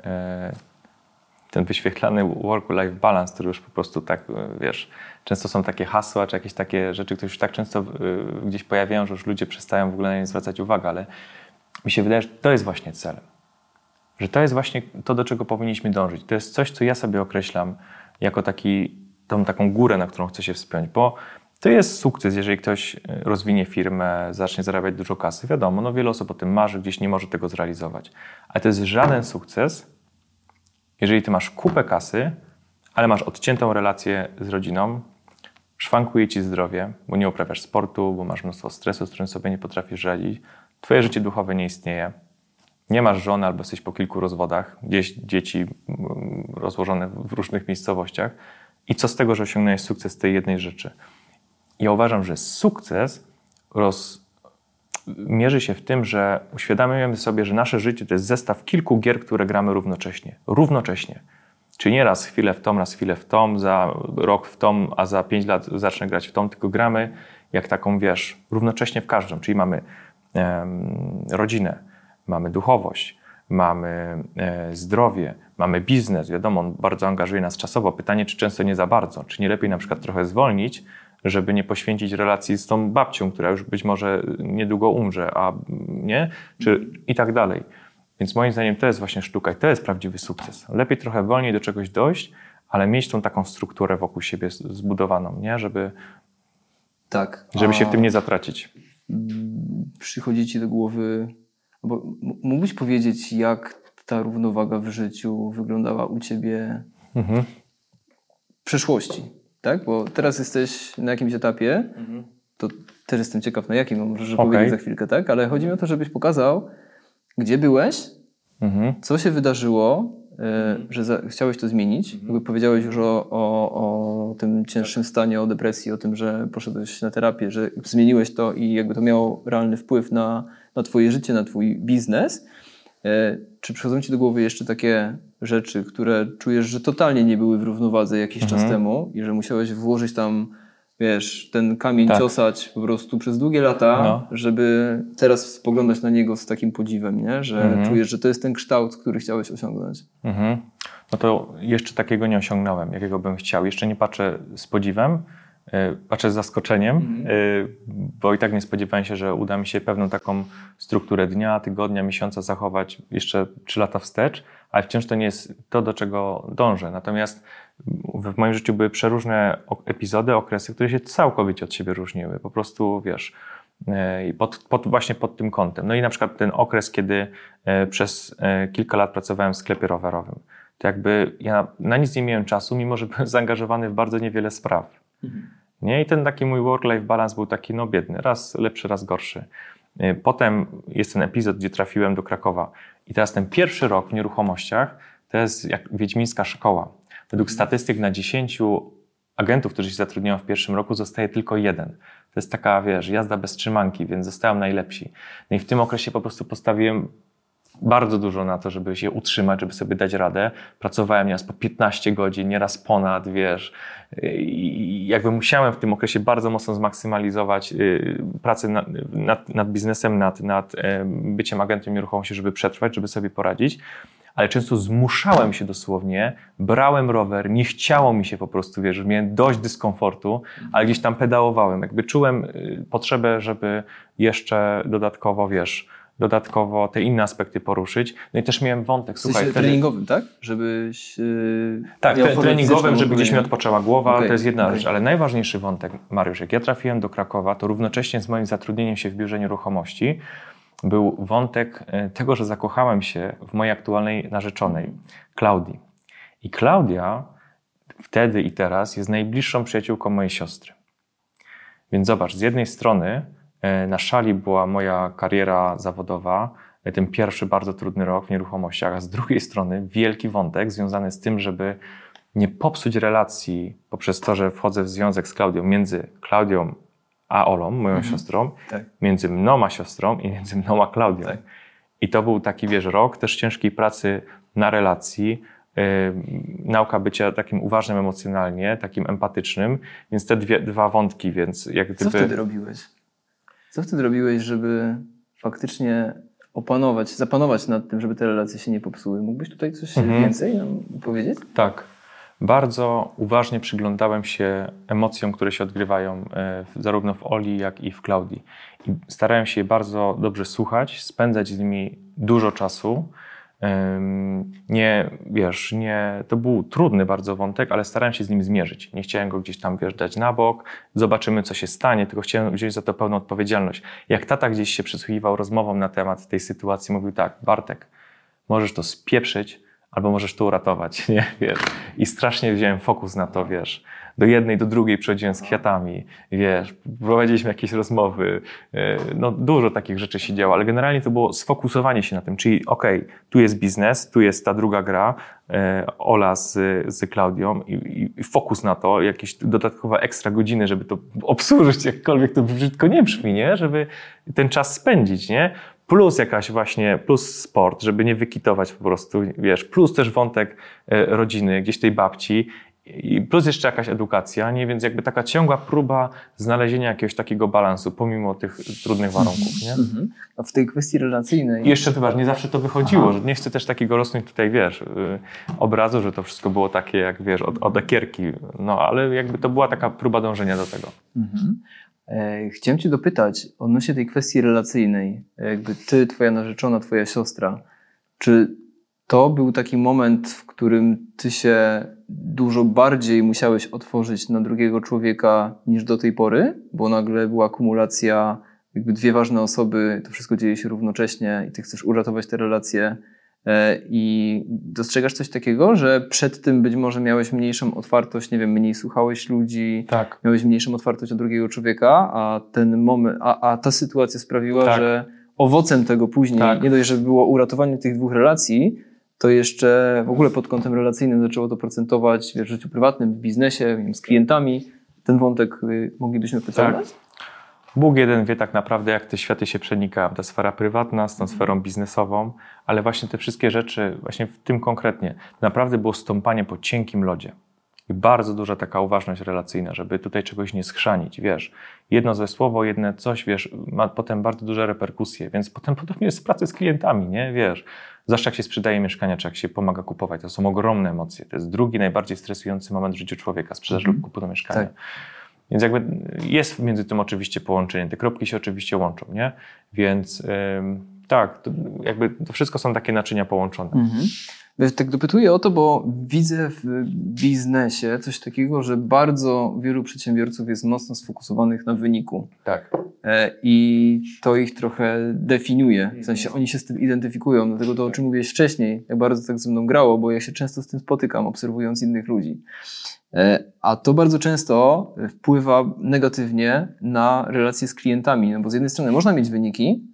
Speaker 1: ten wyświetlany work-life balance, który już po prostu tak, e, wiesz, często są takie hasła, czy jakieś takie rzeczy, które już tak często e, gdzieś pojawiają, że już ludzie przestają w ogóle na nie zwracać uwagę, ale mi się wydaje, że to jest właśnie cel. Że to jest właśnie to, do czego powinniśmy dążyć. To jest coś, co ja sobie określam jako taki, tą taką górę, na którą chcę się wspiąć, bo To jest sukces, jeżeli ktoś e, rozwinie firmę, zacznie zarabiać dużo kasy. Wiadomo, no wiele osób o tym marzy, gdzieś nie może tego zrealizować. Ale to jest żaden sukces, jeżeli ty masz kupę kasy, ale masz odciętą relację z rodziną, szwankuje ci zdrowie, bo nie uprawiasz sportu, bo masz mnóstwo stresu, z którym sobie nie potrafisz radzić, twoje życie duchowe nie istnieje, nie masz żony albo jesteś po kilku rozwodach, gdzieś dzieci rozłożone w różnych miejscowościach i co z tego, że osiągnąłeś sukces tej jednej rzeczy? Ja uważam, że sukces roz... mierzy się w tym, że uświadamiamy sobie, że nasze życie to jest zestaw kilku gier, które gramy równocześnie. Równocześnie. Czyli nie raz chwilę w tom, raz chwilę w tom, za rok w tom, a za pięć lat zacznę grać w tom, tylko gramy jak taką, wiesz, równocześnie w każdym. Czyli mamy rodzinę, mamy duchowość, mamy e, zdrowie, mamy biznes. Wiadomo, on bardzo angażuje nas czasowo. Pytanie, czy często nie za bardzo. Czy nie lepiej na przykład trochę zwolnić, żeby nie poświęcić relacji z tą babcią, która już być może niedługo umrze, a nie? Czy i tak dalej. Więc moim zdaniem to jest właśnie sztuka i to jest prawdziwy sukces. Lepiej trochę wolniej do czegoś dojść, ale mieć tą taką strukturę wokół siebie zbudowaną, nie? Żeby,
Speaker 2: tak.
Speaker 1: żeby się w tym nie zatracić.
Speaker 2: Przychodzi ci do głowy, bo mógłbyś powiedzieć, jak ta równowaga w życiu wyglądała u ciebie mhm. w przeszłości, tak? Bo teraz jesteś na jakimś etapie, mhm. to też jestem ciekaw, na jakim, no możesz okay. powiedzieć za chwilkę, tak? Ale chodzi mi o to, żebyś pokazał, gdzie byłeś, mhm. co się wydarzyło, e, że za, chciałeś to zmienić. Mhm. Jakby powiedziałeś już o, o, o tym cięższym stanie, o depresji, o tym, że poszedłeś na terapię, że zmieniłeś to i jakby to miało realny wpływ na, na twoje życie, na twój biznes. E, czy przychodzą ci do głowy jeszcze takie rzeczy, które czujesz, że totalnie nie były w równowadze jakiś mhm. czas temu i że musiałeś włożyć tam wiesz, ten kamień tak. ciosać po prostu przez długie lata, no. żeby teraz spoglądać na niego z takim podziwem, nie? że mhm. czujesz, że to jest ten kształt, który chciałeś osiągnąć. Mhm.
Speaker 1: No to jeszcze takiego nie osiągnąłem, jakiego bym chciał. Jeszcze nie patrzę z podziwem, patrzę z zaskoczeniem, mhm. E, bo i tak nie spodziewałem się, że uda mi się pewną taką strukturę dnia, tygodnia, miesiąca zachować jeszcze trzy lata wstecz, ale wciąż to nie jest to, do czego dążę. Natomiast w moim życiu były przeróżne epizody, okresy, które się całkowicie od siebie różniły. Po prostu, wiesz, e, pod, pod, właśnie pod tym kątem. No i na przykład ten okres, kiedy e, przez e, kilka lat pracowałem w sklepie rowerowym. To jakby ja na nic nie miałem czasu, mimo że byłem zaangażowany w bardzo niewiele spraw. Mhm. Nie? I ten taki mój work-life balance był taki no biedny, raz lepszy, raz gorszy. Potem jest ten epizod, gdzie trafiłem do Krakowa. I teraz ten pierwszy rok w nieruchomościach to jest jak wiedźmińska szkoła. Według statystyk na 10 agentów, którzy się zatrudniają w pierwszym roku, zostaje tylko jeden. To jest taka, wiesz, jazda bez trzymanki, więc zostałem najlepsi. No i w tym okresie po prostu postawiłem bardzo dużo na to, żeby się utrzymać, żeby sobie dać radę. Pracowałem nieraz po 15 godzin, nieraz ponad, wiesz. I jakby musiałem w tym okresie bardzo mocno zmaksymalizować y, pracę nad, nad, nad biznesem, nad, nad byciem agentem nieruchomości, żeby przetrwać, żeby sobie poradzić ale często zmuszałem się dosłownie, brałem rower, nie chciało mi się po prostu, wiesz, miałem dość dyskomfortu, ale gdzieś tam pedałowałem. Jakby czułem y, potrzebę, żeby jeszcze dodatkowo, wiesz, dodatkowo te inne aspekty poruszyć. No i też miałem wątek,
Speaker 2: słuchaj... W sensie treningowym, tak? Żebyś... Yy,
Speaker 1: tak, treningowym, żeby gdzieś mi odpoczęła głowa, okay. to jest jedna okay. rzecz, ale najważniejszy wątek, Mariusz, jak ja trafiłem do Krakowa, to równocześnie z moim zatrudnieniem się w biurze nieruchomości, był wątek e, tego, że zakochałem się w mojej aktualnej narzeczonej, Klaudii. I Klaudia wtedy i teraz jest najbliższą przyjaciółką mojej siostry. Więc zobacz, z jednej strony na szali była moja kariera zawodowa, e, ten pierwszy bardzo trudny rok w nieruchomościach, a z drugiej strony wielki wątek związany z tym, żeby nie popsuć relacji poprzez to, że wchodzę w związek z Klaudią między Klaudią a Olą, moją mhm. siostrą, tak. między mną a siostrą i między mną a Klaudią. Tak. I to był taki, wiesz, rok też ciężkiej pracy na relacji, yy, nauka bycia takim uważnym emocjonalnie, takim empatycznym, więc te dwie, dwa wątki, więc jak gdyby...
Speaker 2: Co wtedy robiłeś? Co wtedy robiłeś, żeby faktycznie opanować, zapanować nad tym, żeby te relacje się nie popsuły? Mógłbyś tutaj coś mhm. więcej nam powiedzieć?
Speaker 1: Tak. Bardzo uważnie przyglądałem się emocjom, które się odgrywają e, zarówno w Oli, jak i w Klaudii. I starałem się je bardzo dobrze słuchać, spędzać z nimi dużo czasu, Nie, wiesz, nie, to był trudny bardzo wątek, ale starałem się z nim zmierzyć. Nie chciałem go gdzieś tam, wiesz, dać na bok, zobaczymy, co się stanie, tylko chciałem wziąć za to pełną odpowiedzialność. Jak tata gdzieś się przysłuchiwał rozmowom na temat tej sytuacji, mówił tak, Bartek, możesz to spieprzyć, albo możesz to uratować, nie, wiesz. I strasznie wziąłem fokus na to, wiesz do jednej, do drugiej przychodziłem z kwiatami, wiesz, prowadziliśmy jakieś rozmowy, e, no dużo takich rzeczy się działo, ale generalnie to było sfokusowanie się na tym, czyli okej, okay, tu jest biznes, tu jest ta druga gra, e, Ola z, z Klaudią i, i, fokus na to, jakieś dodatkowe ekstra godziny, żeby to obsłużyć, jakkolwiek to brzydko nie brzmi, nie? Żeby ten czas spędzić, nie? Plus jakaś właśnie, plus sport, żeby nie wykitować po prostu, wiesz, plus też wątek e, rodziny, gdzieś tej babci i plus jeszcze jakaś edukacja, nie? Więc jakby taka ciągła próba znalezienia jakiegoś takiego balansu, pomimo tych trudnych warunków, nie? Mhm.
Speaker 2: A w tej kwestii relacyjnej...
Speaker 1: I jeszcze chyba, nie zawsze to wychodziło, Aha. że nie chcę też takiego rosnąć tutaj, wiesz, y, obrazu, że to wszystko było takie, jak wiesz, od, od ekierki, no ale jakby to była taka próba dążenia do tego. Mhm.
Speaker 2: E, chciałem cię dopytać odnośnie tej kwestii relacyjnej, jakby ty, twoja narzeczona, twoja siostra, czy to był taki moment, w którym ty się dużo bardziej musiałeś otworzyć na drugiego człowieka niż do tej pory, bo nagle była akumulacja, jakby dwie ważne osoby, to wszystko dzieje się równocześnie i ty chcesz uratować te relacje. E, I dostrzegasz coś takiego, że przed tym być może miałeś mniejszą otwartość, nie wiem, mniej słuchałeś ludzi,
Speaker 1: tak.
Speaker 2: miałeś mniejszą otwartość na drugiego człowieka, a ten moment, a, a ta sytuacja sprawiła, tak. że owocem tego później, tak. nie dość, że było uratowanie tych dwóch relacji, to jeszcze w ogóle pod kątem relacyjnym zaczęło to procentować w życiu prywatnym, w biznesie, wiem, z klientami. Ten wątek y, moglibyśmy pociągnąć? Tak.
Speaker 1: Bóg jeden wie tak naprawdę, jak te światy się przenikają. Ta sfera prywatna z tą sferą biznesową, ale właśnie te wszystkie rzeczy, właśnie w tym konkretnie, naprawdę było stąpanie po cienkim lodzie. I bardzo duża taka uważność relacyjna, żeby tutaj czegoś nie schrzanić, wiesz. Jedno złe słowo, jedne coś, wiesz, ma potem bardzo duże reperkusje, więc potem podobnie jest w pracy z klientami, nie, wiesz. Zwłaszcza jak się sprzedaje mieszkania, czy jak się pomaga kupować, to są ogromne emocje. To jest drugi najbardziej stresujący moment w życiu człowieka, sprzedaż mm lub kupu do mieszkania. Tak. Więc jakby jest między tym oczywiście połączenie, te kropki się oczywiście łączą, nie? Więc ym, tak, to jakby to wszystko są takie naczynia połączone. -hmm.
Speaker 2: Tak dopytuję o to, bo widzę w biznesie coś takiego, że bardzo wielu przedsiębiorców jest mocno sfokusowanych na wyniku.
Speaker 1: Tak.
Speaker 2: E, I to ich trochę definiuje. W sensie oni się z tym identyfikują. Dlatego to, o czym mówiłeś wcześniej, jak bardzo tak ze mną grało, bo ja się często z tym spotykam, obserwując innych ludzi. E, a to bardzo często wpływa negatywnie na relacje z klientami, no bo z jednej strony można mieć wyniki,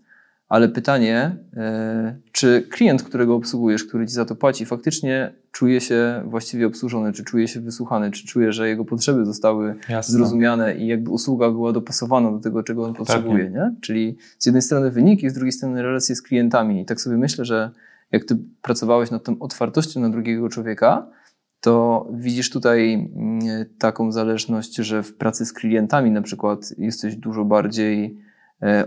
Speaker 2: ale pytanie, e, czy klient, którego obsługujesz, który ci za to płaci, faktycznie czuje się właściwie obsłużony, czy czuje się wysłuchany, czy czuje, że jego potrzeby zostały Jasne. zrozumiane i jakby usługa była dopasowana do tego, czego on potrzebuje, nie? Czyli z jednej strony wyniki, z drugiej strony relacje z klientami. I tak sobie myślę, że jak ty pracowałeś nad tą otwartością na drugiego człowieka, to widzisz tutaj mm, taką zależność, że w pracy z klientami na przykład jesteś dużo bardziej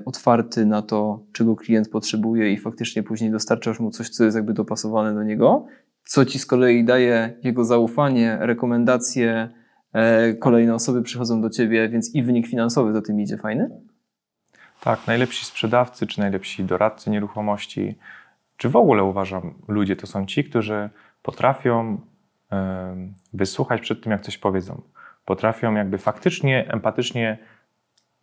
Speaker 2: otwarty na to, czego klient potrzebuje i faktycznie później dostarczasz mu coś, co jest jakby dopasowane do niego, co ci z kolei daje jego zaufanie, rekomendacje, e, kolejne osoby przychodzą do ciebie, więc i wynik finansowy za tym idzie fajny?
Speaker 1: Tak, najlepsi sprzedawcy, czy najlepsi doradcy nieruchomości, czy w ogóle uważam, ludzie to są ci, którzy potrafią wysłuchać przed tym, jak coś powiedzą. Potrafią jakby faktycznie, empatycznie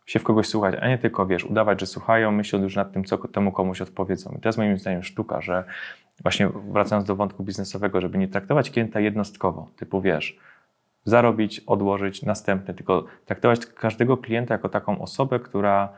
Speaker 1: się w kogoś słuchać, a nie tylko, wiesz, udawać, że słuchają, myśląc już nad tym, co temu komuś odpowiedzą. I to jest moim zdaniem sztuka, że właśnie wracając do wątku biznesowego, żeby nie traktować klienta jednostkowo, typu, wiesz, zarobić, odłożyć, następny, tylko traktować każdego klienta jako taką osobę, która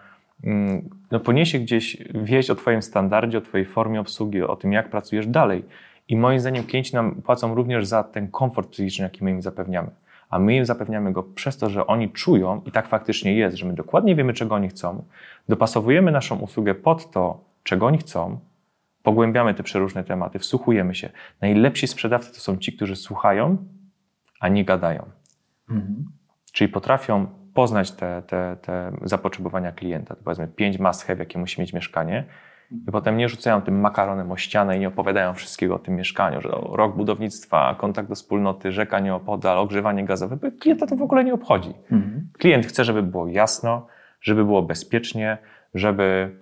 Speaker 1: mm, no, poniesie gdzieś wieść o Twoim standardzie, o Twojej formie obsługi, o tym, jak pracujesz dalej. I moim zdaniem klienci nam płacą również za ten komfort psychiczny, jaki my im zapewniamy a my im zapewniamy go przez to, że oni czują, i tak faktycznie jest, że my dokładnie wiemy, czego oni chcą, dopasowujemy naszą usługę pod to, czego oni chcą, pogłębiamy te przeróżne tematy, wsłuchujemy się. Najlepsi sprzedawcy to są ci, którzy słuchają, a nie gadają. Mhm. Czyli potrafią poznać te, te, te zapotrzebowania klienta. To powiedzmy pięć must have, jakie musi mieć mieszkanie, i potem nie rzucają tym makaronem o ścianę i nie opowiadają wszystkiego o tym mieszkaniu, że rok budownictwa, kontakt do wspólnoty, rzeka nieopodal, ogrzewanie gazowe. Klienta to w ogóle nie obchodzi. Mhm. Klient chce, żeby było jasno, żeby było bezpiecznie, żeby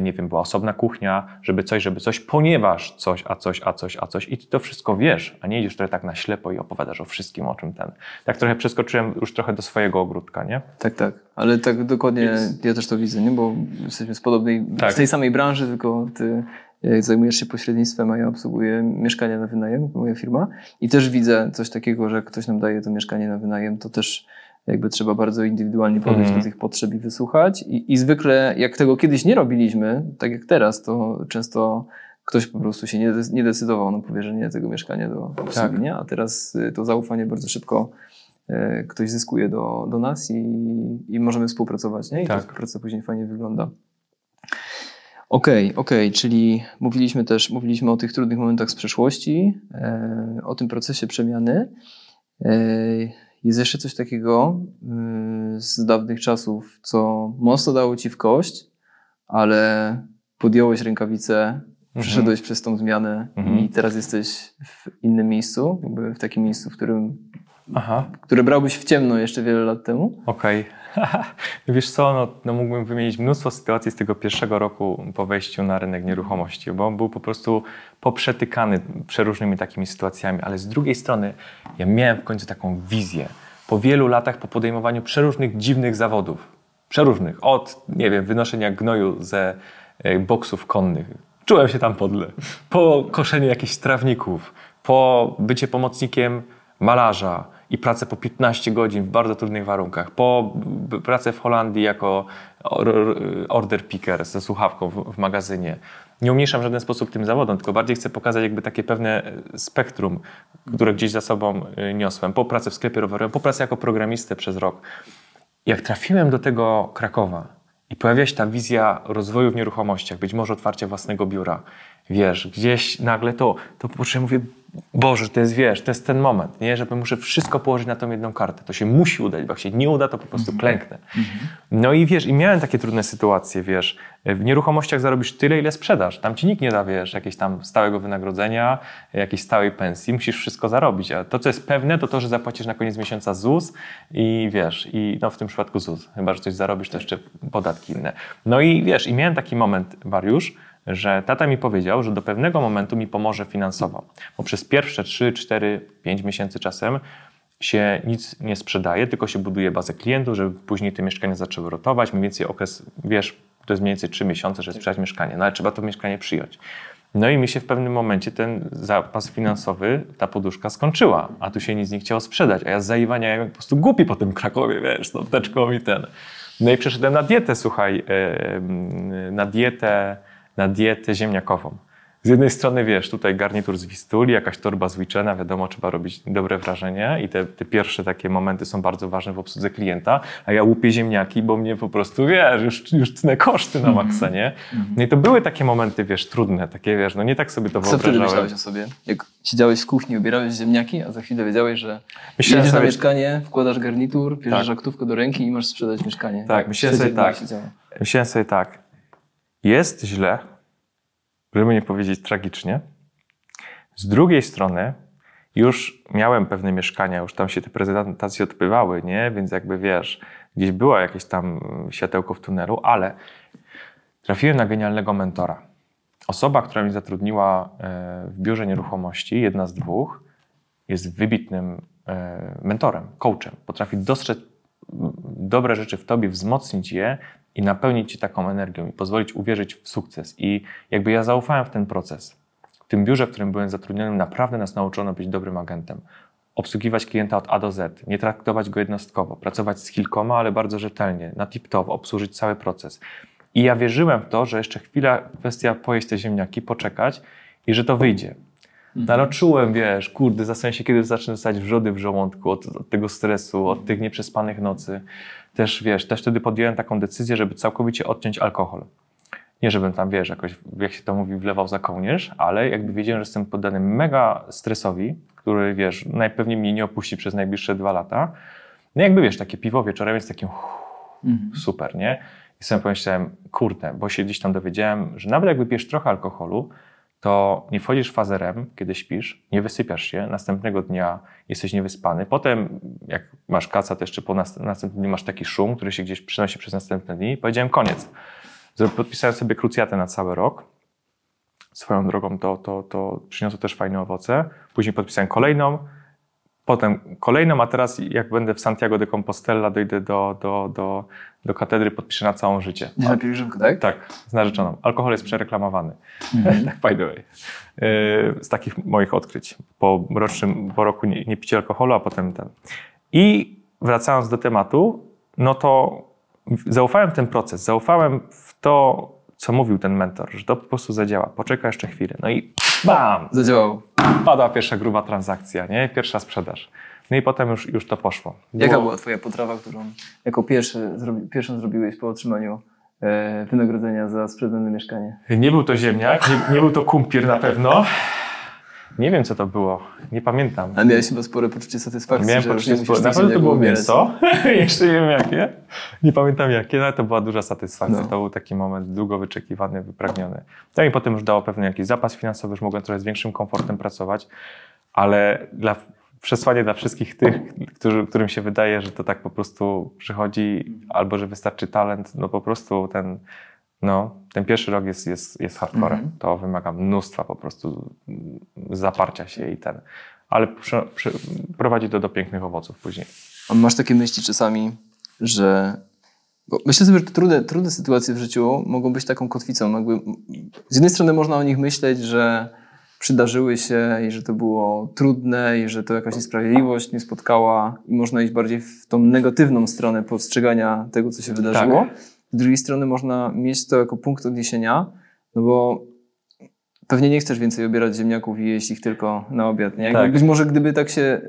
Speaker 1: nie wiem, była osobna kuchnia, żeby coś, żeby coś, ponieważ coś, a coś, a coś, a coś i ty to wszystko wiesz, a nie idziesz trochę tak na ślepo i opowiadasz o wszystkim, o czym ten. Tak trochę przeskoczyłem już trochę do swojego ogródka, nie?
Speaker 2: Tak, tak. Ale tak dokładnie ja też to widzę, nie? Bo jesteśmy z podobnej,
Speaker 1: Tak.
Speaker 2: z tej samej branży, tylko ty e, zajmujesz się pośrednictwem, a ja obsługuję mieszkania na wynajem, moja firma. I też widzę coś takiego, że jak ktoś nam daje to mieszkanie na wynajem, to też jakby trzeba bardzo indywidualnie podejść
Speaker 1: Mhm.
Speaker 2: do tych potrzeb i wysłuchać. I, I zwykle, jak tego kiedyś nie robiliśmy, tak jak teraz, to często ktoś po prostu się nie, nie decydował na powierzenie tego mieszkania do obsługi,
Speaker 1: Tak.
Speaker 2: A teraz y, to zaufanie bardzo szybko e, ktoś zyskuje do, do nas i, i możemy współpracować, nie? I ta
Speaker 1: Tak.
Speaker 2: współpraca później fajnie wygląda. Okej, okej, czyli mówiliśmy też, mówiliśmy o tych trudnych momentach z przeszłości, e, o tym procesie przemiany. Jest jeszcze coś takiego y, z dawnych czasów, co mocno dało ci w kość, ale podjąłeś rękawice, przeszedłeś przez tą zmianę
Speaker 1: Mhm.
Speaker 2: i teraz jesteś w innym miejscu, jakby w takim miejscu, w którym,
Speaker 1: Aha.
Speaker 2: które brałbyś w ciemno jeszcze wiele lat temu.
Speaker 1: Okej. Wiesz co, no, no mógłbym wymienić mnóstwo sytuacji z tego pierwszego roku po wejściu na rynek nieruchomości, bo był po prostu poprzetykany przeróżnymi takimi sytuacjami, ale z drugiej strony ja miałem w końcu taką wizję. Po wielu latach, po podejmowaniu przeróżnych dziwnych zawodów, przeróżnych, od, nie wiem, wynoszenia gnoju ze e, boksów konnych, czułem się tam podle, po koszeniu jakichś trawników, po bycie pomocnikiem malarza i pracę po 15 godzin w bardzo trudnych warunkach, po pracę w Holandii jako or- order picker ze słuchawką w, magazynie. Nie umniejszam w żaden sposób tym zawodom, tylko bardziej chcę pokazać jakby takie pewne spektrum, które gdzieś za sobą e, niosłem. Po pracy w sklepie rowerowym, po pracy jako programistę przez rok. Jak trafiłem do tego Krakowa i pojawia się ta wizja rozwoju w nieruchomościach, być może otwarcia własnego biura, wiesz, gdzieś nagle to, to po prostu mówię, Boże, to jest, wiesz, to jest ten moment, nie, że muszę wszystko położyć na tą jedną kartę. To się musi udać, bo jak się nie uda, to po prostu klęknę. No i wiesz, i miałem takie trudne sytuacje, wiesz, w nieruchomościach zarobisz tyle, ile sprzedasz. Tam ci nikt nie da, wiesz, jakiegoś tam stałego wynagrodzenia, jakiejś stałej pensji, musisz wszystko zarobić. A to, co jest pewne, to to, że zapłacisz na koniec miesiąca ZUS i wiesz, i no w tym przypadku ZUS, chyba, że coś zarobisz, to jeszcze podatki inne. No i wiesz, i miałem taki moment, Wariusz, że tata mi powiedział, że do pewnego momentu mi pomoże finansowo, bo przez pierwsze 3, 4, 5 miesięcy czasem się nic nie sprzedaje, tylko się buduje bazę klientów, żeby później te mieszkania zaczęły rotować. Mniej więcej okres, wiesz, to jest mniej więcej 3 miesiące, żeby sprzedać mieszkanie, no ale trzeba to mieszkanie przyjąć. No i mi się w pewnym momencie ten zapas finansowy, ta poduszka skończyła, a tu się nic nie chciało sprzedać, a ja z zaiwaniałem jak po prostu głupi po tym Krakowie, wiesz, tą teczką i ten. No i przeszedłem na dietę, słuchaj, na dietę, na dietę ziemniakową. Z jednej strony, wiesz, tutaj garnitur z Wistuli, jakaś torba z Wichena, wiadomo, trzeba robić dobre wrażenie i te, te pierwsze takie momenty są bardzo ważne w obsłudze klienta, a ja łupię ziemniaki, bo mnie po prostu, wiesz, już, już tnę koszty na maksa, nie? No i to były takie momenty, wiesz, trudne, takie, wiesz, no nie tak sobie to
Speaker 2: Co wtedy
Speaker 1: wyobrażałem.
Speaker 2: myślałeś o sobie? Jak siedziałeś w kuchni, ubierałeś ziemniaki, a za chwilę wiedziałeś, że
Speaker 1: Myślałem
Speaker 2: jedziesz na
Speaker 1: sobie-
Speaker 2: mieszkanie, wkładasz garnitur, bierzesz
Speaker 1: Tak.
Speaker 2: aktówkę do ręki i masz sprzedać mieszkanie.
Speaker 1: Tak, myślałem sobie tak.
Speaker 2: działo.
Speaker 1: Myślałem sobie tak, jest źle, żeby nie powiedzieć tragicznie. Z drugiej strony już miałem pewne mieszkania, już tam się te prezentacje odbywały, nie? Więc jakby wiesz, gdzieś było jakieś tam światełko w tunelu, ale trafiłem na genialnego mentora. Osoba, która mnie zatrudniła e, w biurze nieruchomości, jedna z dwóch, jest wybitnym e, mentorem, coachem. Potrafi dostrzec dobre rzeczy w tobie, wzmocnić je i napełnić cię taką energią i pozwolić uwierzyć w sukces. I jakby ja zaufałem w ten proces. W tym biurze, w którym byłem zatrudniony, naprawdę nas nauczono być dobrym agentem. Obsługiwać klienta od A do Z, nie traktować go jednostkowo, pracować z kilkoma, ale bardzo rzetelnie, na tip-top, obsłużyć cały proces. I ja wierzyłem w to, że jeszcze chwila, kwestia pojeść te ziemniaki, poczekać i że to wyjdzie. No ale czułem, wiesz, kurde, zastanawiam się, kiedy zacznę dostać wrzody w żołądku od, od tego stresu, od tych nieprzespanych nocy. Też, wiesz, też wtedy podjąłem taką decyzję, żeby całkowicie odciąć alkohol. Nie, żebym tam, wiesz, jakoś, jak się to mówi, wlewał za kołnierz, ale jakby wiedziałem, że jestem poddany mega stresowi, który, wiesz, najpewniej mnie nie opuści przez najbliższe dwa lata. No jakby, wiesz, takie piwo wieczorem jest takie
Speaker 2: Mhm.
Speaker 1: super, nie? I sobie pomyślałem, kurde, bo się gdzieś tam dowiedziałem, że nawet jak wypijesz trochę alkoholu, to nie wchodzisz w fazę REM, kiedy śpisz, nie wysypiasz się, następnego dnia jesteś niewyspany. Potem, jak masz kaca, to jeszcze po nas, następnym dniu masz taki szum, który się gdzieś przynosi przez następne dni. I powiedziałem, koniec. Podpisałem sobie krucjatę na cały rok. Swoją drogą to, to, to przyniosło też fajne owoce. Później podpisałem kolejną, potem kolejną, a teraz jak będę w Santiago de Compostela, dojdę do, do, do, do katedry, podpiszę na całe życie.
Speaker 2: Nie na pielgrzymkę, tak?
Speaker 1: Tak, z narzeczoną. Alkohol jest przereklamowany. tak, by the way. Yy, z takich moich odkryć. Po, rocznym, po roku nie, nie picie alkoholu, a potem ten. I wracając do tematu, no to zaufałem w ten proces, zaufałem w to, co mówił ten mentor, że to po prostu zadziała. Poczekaj jeszcze chwilę. No i bam!
Speaker 2: Zadziałało.
Speaker 1: Pada pierwsza gruba transakcja, nie? Pierwsza sprzedaż. No i potem już, już to poszło.
Speaker 2: Było... Jaka była twoja potrawa, którą jako pierwszy, zrobi, pierwszą zrobiłeś po otrzymaniu e, wynagrodzenia za sprzedane mieszkanie?
Speaker 1: Nie był to ziemniak, nie, nie był to kumpier na pewno. Nie wiem, co to było. Nie pamiętam.
Speaker 2: A miałeś chyba spore poczucie satysfakcji,
Speaker 1: Miałem
Speaker 2: że
Speaker 1: poczucie spore. Na pewno to było mięso. Jeszcze nie wiem jakie. Nie pamiętam jakie, no ale to była duża satysfakcja. No. To był taki moment długo wyczekiwany, wypragniony. To mi potem już dało pewny jakiś zapas finansowy, już mogłem trochę z większym komfortem pracować, ale dla, przesłanie dla wszystkich tych, którzy, którym się wydaje, że to tak po prostu przychodzi, albo że wystarczy talent, no po prostu ten no, ten pierwszy rok jest, jest, jest hardcore. Mm -hmm. To wymaga mnóstwa po prostu zaparcia się i ten. Ale przy, przy, prowadzi to do pięknych owoców później.
Speaker 2: A masz takie myśli czasami, że. Bo myślę sobie, że trudne, trudne sytuacje w życiu mogą być taką kotwicą. Jakby z jednej strony można o nich myśleć, że przydarzyły się i że to było trudne i że to jakaś niesprawiedliwość nie spotkała i można iść bardziej w tą negatywną stronę postrzegania tego, co się wydarzyło. Tak. Z drugiej strony można mieć to jako punkt odniesienia, no bo pewnie nie chcesz więcej obierać ziemniaków i jeść ich tylko na obiad. Nie? Tak. Być może gdyby tak się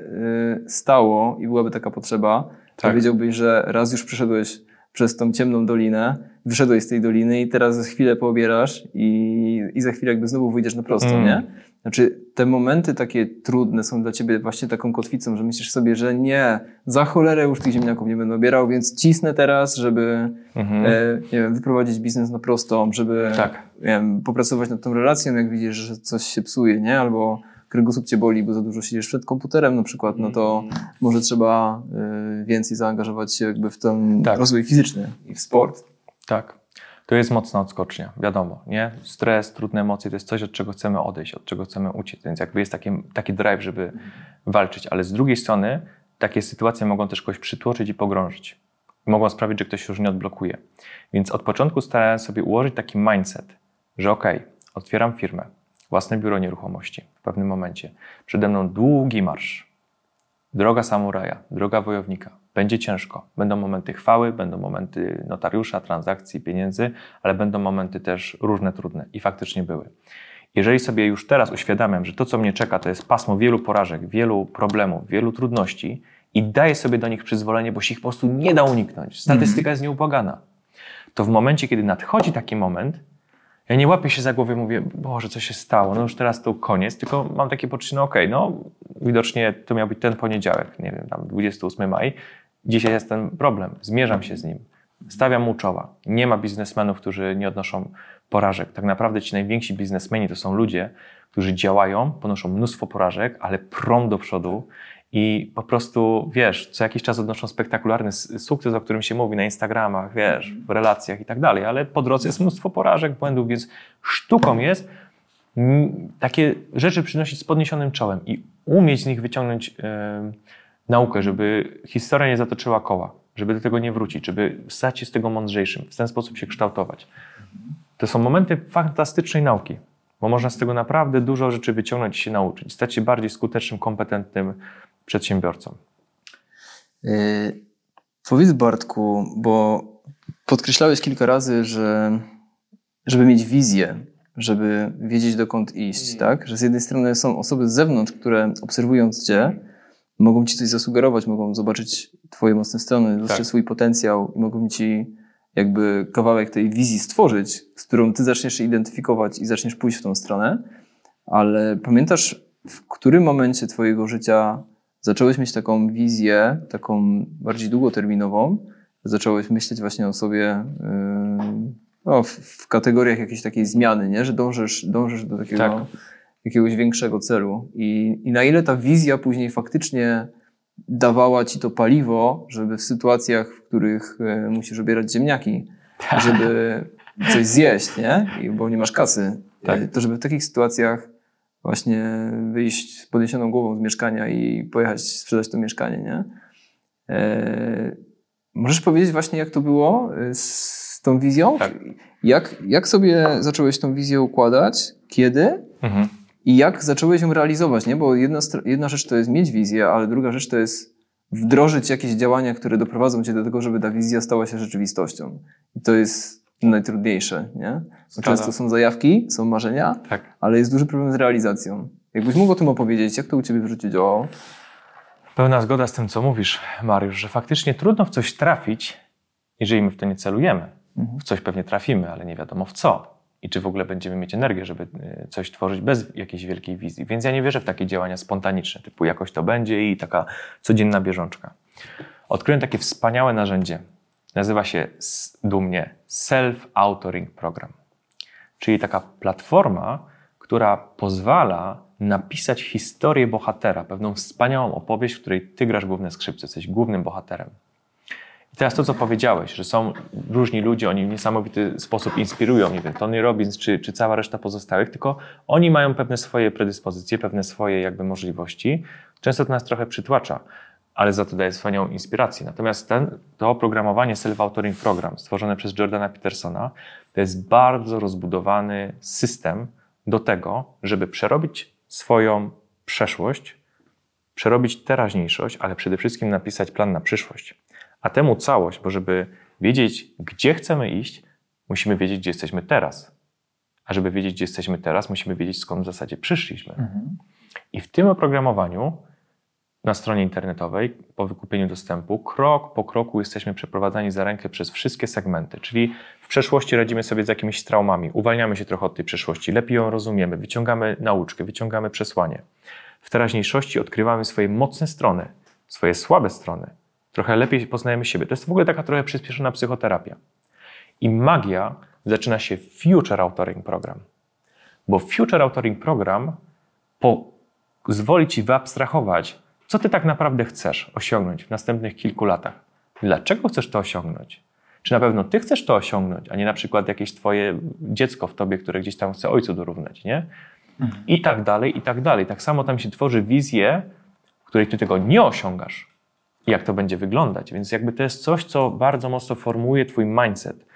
Speaker 2: y, stało i byłaby taka potrzeba, tak. to wiedziałbyś, że raz już przeszedłeś przez tą ciemną dolinę, wyszedłeś z tej doliny i teraz za chwilę poobierasz i, i za chwilę jakby znowu wyjdziesz na prosto, mm. nie? Znaczy, te momenty takie trudne są dla ciebie właśnie taką kotwicą, że myślisz sobie, że nie, za cholerę już tych ziemniaków nie będę obierał, więc cisnę teraz, żeby mhm. e, nie wiem, wyprowadzić biznes na prostą, żeby tak. wiem, popracować nad tą relacją, jak widzisz, że coś się psuje, nie? Albo kręgosłup cię boli, bo za dużo siedzisz przed komputerem na przykład, no to mhm. może trzeba y, więcej zaangażować się jakby w ten tak. rozwój fizyczny i w sport.
Speaker 1: Tak to jest mocna odskocznia, wiadomo, nie? Stres, trudne emocje to jest coś, od czego chcemy odejść, od czego chcemy uciec, więc jakby jest taki, taki drive, żeby walczyć, ale z drugiej strony takie sytuacje mogą też kogoś przytłoczyć i pogrążyć. Mogą sprawić, że ktoś się już nie odblokuje. Więc od początku starałem sobie ułożyć taki mindset, że okej, okay, otwieram firmę, własne biuro nieruchomości w pewnym momencie. Przede mną długi marsz, droga samuraja, droga wojownika, będzie ciężko. Będą momenty chwały, będą momenty notariusza, transakcji, pieniędzy, ale będą momenty też różne trudne. I faktycznie były. Jeżeli sobie już teraz uświadamiam, że to, co mnie czeka, to jest pasmo wielu porażek, wielu problemów, wielu trudności i daję sobie do nich przyzwolenie, bo się ich po prostu nie da uniknąć, statystyka jest nieubłagana, to w momencie, kiedy nadchodzi taki moment, ja nie łapię się za głowę mówię, Boże, co się stało, no już teraz to koniec, tylko mam takie poczucie, no okej, okay, no widocznie to miał być ten poniedziałek, nie wiem, tam 28 maj, Dzisiaj jest ten problem, zmierzam się z nim, stawiam mu czoła. Nie ma biznesmenów, którzy nie odnoszą porażek. Tak naprawdę ci najwięksi biznesmeni to są ludzie, którzy działają, ponoszą mnóstwo porażek, ale prą do przodu i po prostu, wiesz, co jakiś czas odnoszą spektakularny sukces, o którym się mówi na Instagramach, wiesz, w relacjach i tak dalej, ale po drodze jest mnóstwo porażek, błędów, więc sztuką jest takie rzeczy przynosić z podniesionym czołem i umieć z nich wyciągnąć yy, naukę, żeby historia nie zatoczyła koła, żeby do tego nie wrócić, żeby stać się z tego mądrzejszym, w ten sposób się kształtować. To są momenty fantastycznej nauki, bo można z tego naprawdę dużo rzeczy wyciągnąć i się nauczyć, stać się bardziej skutecznym, kompetentnym przedsiębiorcą.
Speaker 2: Yy, powiedz Bartku, bo podkreślałeś kilka razy, że żeby mieć wizję, żeby wiedzieć dokąd iść, tak? Że z jednej strony są osoby z zewnątrz, które obserwując Cię, mogą ci coś zasugerować, mogą zobaczyć twoje mocne strony, tak. swój potencjał i mogą ci jakby kawałek tej wizji stworzyć, z którą ty zaczniesz się identyfikować i zaczniesz pójść w tą stronę. Ale pamiętasz, w którym momencie twojego życia zacząłeś mieć taką wizję, taką bardziej długoterminową, zacząłeś myśleć właśnie o sobie yy, no, w, w, kategoriach jakiejś takiej zmiany, nie? że dążysz, dążysz do takiego tak jakiegoś większego celu. I, I na ile ta wizja później faktycznie dawała ci to paliwo, żeby w sytuacjach, w których e, musisz obierać ziemniaki, tak. żeby coś zjeść, nie? I, bo nie masz kasy.
Speaker 1: Tak.
Speaker 2: E, To żeby w takich sytuacjach właśnie wyjść z podniesioną głową z mieszkania i pojechać sprzedać to mieszkanie, nie? E, możesz powiedzieć właśnie, jak to było e, z tą wizją?
Speaker 1: Tak.
Speaker 2: Jak, jak sobie zacząłeś tą wizję układać? Kiedy?
Speaker 1: Mhm.
Speaker 2: I jak zacząłeś ją realizować, nie? Bo jedna, jedna rzecz to jest mieć wizję, ale druga rzecz to jest wdrożyć jakieś działania, które doprowadzą cię do tego, żeby ta wizja stała się rzeczywistością. I to jest najtrudniejsze, nie? Bo często są zajawki, są marzenia,
Speaker 1: Tak.
Speaker 2: ale jest duży problem z realizacją. Jakbyś mógł o tym opowiedzieć, jak to u ciebie w życiu działało?
Speaker 1: Pełna zgoda z tym, co mówisz, Mariusz, że faktycznie trudno w coś trafić, jeżeli my w to nie celujemy.
Speaker 2: Mhm.
Speaker 1: W coś pewnie trafimy, ale nie wiadomo w co. I czy w ogóle będziemy mieć energię, żeby y, coś tworzyć bez jakiejś wielkiej wizji. Więc ja nie wierzę w takie działania spontaniczne, typu jakoś to będzie i taka codzienna bieżączka. Odkryłem takie wspaniałe narzędzie. Nazywa się dumnie Self-Authoring Program. Czyli taka platforma, która pozwala napisać historię bohatera, pewną wspaniałą opowieść, w której ty grasz główne skrzypce, jesteś głównym bohaterem. Teraz to, co powiedziałeś, że są różni ludzie, oni w niesamowity sposób inspirują, nie wiem, Tony Robbins czy, czy cała reszta pozostałych, tylko oni mają pewne swoje predyspozycje, pewne swoje jakby możliwości. Często to nas trochę przytłacza, ale za to daje wspaniałą inspirację. Natomiast ten, to oprogramowanie Self-Authoring Program stworzone przez Jordana Petersona to jest bardzo rozbudowany system do tego, żeby przerobić swoją przeszłość, przerobić teraźniejszość, ale przede wszystkim napisać plan na przyszłość. A temu całość, bo żeby wiedzieć, gdzie chcemy iść, musimy wiedzieć, gdzie jesteśmy teraz. A żeby wiedzieć, gdzie jesteśmy teraz, musimy wiedzieć, skąd w zasadzie przyszliśmy. I w tym oprogramowaniu na stronie internetowej, po wykupieniu dostępu, krok po kroku jesteśmy przeprowadzani za rękę przez wszystkie segmenty. Czyli w przeszłości radzimy sobie z jakimiś traumami, uwalniamy się trochę od tej przeszłości, lepiej ją rozumiemy, wyciągamy nauczkę, wyciągamy przesłanie. W teraźniejszości odkrywamy swoje mocne strony, swoje słabe strony. Trochę lepiej poznajemy siebie. To jest w ogóle taka trochę przyspieszona psychoterapia. I magia zaczyna się w Future Authoring Program. Bo Future Authoring Program pozwoli ci wyabstrahować, co ty tak naprawdę chcesz osiągnąć w następnych kilku latach. Dlaczego chcesz to osiągnąć? Czy na pewno ty chcesz to osiągnąć, a nie na przykład jakieś twoje dziecko w tobie, które gdzieś tam chce ojcu dorównać, nie? I tak dalej, i tak dalej. Tak samo tam się tworzy wizję, w której ty tego nie osiągasz, jak to będzie wyglądać. Więc jakby to jest coś, co bardzo mocno formułuje twój mindset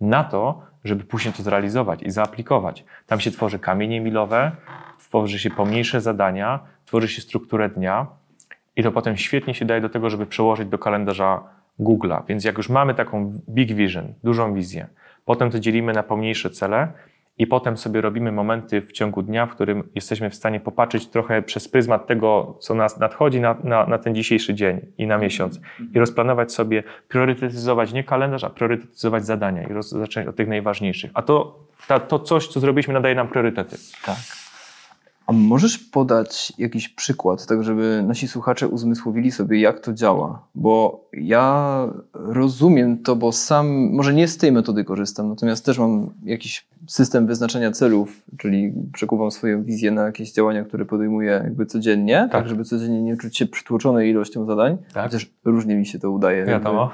Speaker 1: na to, żeby później to zrealizować i zaaplikować. Tam się tworzy kamienie milowe, tworzy się pomniejsze zadania, tworzy się strukturę dnia i to potem świetnie się daje do tego, żeby przełożyć do kalendarza Google'a. Więc jak już mamy taką big vision, dużą wizję, potem to dzielimy na pomniejsze cele i potem sobie robimy momenty w ciągu dnia, w którym jesteśmy w stanie popatrzeć trochę przez pryzmat tego, co nas nadchodzi na, na, na ten dzisiejszy dzień i na miesiąc i rozplanować sobie, priorytetyzować nie kalendarz, a priorytetyzować zadania i roz, zacząć od tych najważniejszych. A to, ta, to coś, co zrobiliśmy, nadaje nam priorytety.
Speaker 2: Tak. A możesz podać jakiś przykład, tak żeby nasi słuchacze uzmysłowili sobie, jak to działa? Bo ja rozumiem to, bo sam, może nie z tej metody korzystam, natomiast też mam jakiś system wyznaczania celów, czyli przekuwam swoją wizję na jakieś działania, które podejmuję jakby codziennie, tak,
Speaker 1: Tak.
Speaker 2: żeby codziennie nie czuć się przytłoczonej ilością zadań.
Speaker 1: Tak.
Speaker 2: Chociaż różnie mi się to udaje.
Speaker 1: Wiadomo.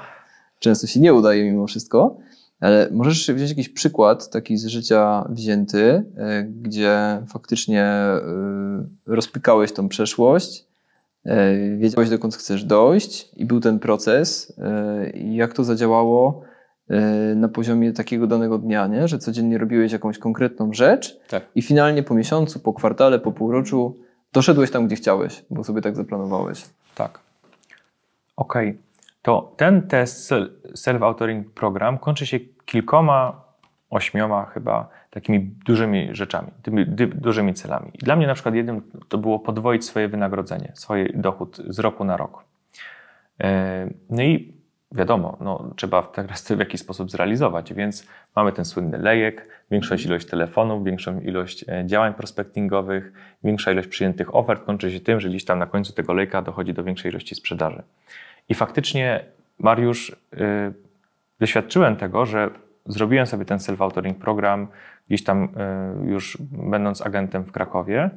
Speaker 2: Często się nie udaje mimo wszystko. Ale możesz wziąć jakiś przykład taki z życia wzięty, e, gdzie faktycznie e, rozpykałeś tą przeszłość, e, wiedziałeś dokąd chcesz dojść i był ten proces i jak to zadziałało na poziomie takiego danego dnia, nie? że codziennie robiłeś jakąś konkretną rzecz
Speaker 1: Tak.
Speaker 2: i finalnie po miesiącu, po kwartale, po półroczu doszedłeś tam, gdzie chciałeś, bo sobie tak zaplanowałeś.
Speaker 1: Tak. Okej. To ten test sel- self-authoring program kończy się kilkoma, ośmioma chyba takimi dużymi rzeczami, tymi dużymi celami. I dla mnie na przykład jednym to było podwoić swoje wynagrodzenie, swój dochód z roku na rok. E, No i wiadomo, no, trzeba teraz to w jakiś sposób zrealizować, więc mamy ten słynny lejek, większą ilość telefonów, większą ilość e, działań prospectingowych, większa ilość przyjętych ofert kończy się tym, że gdzieś tam na końcu tego lejka dochodzi do większej ilości sprzedaży. I faktycznie, Mariusz, y, doświadczyłem tego, że zrobiłem sobie ten self-authoring program gdzieś tam y, już będąc agentem w Krakowie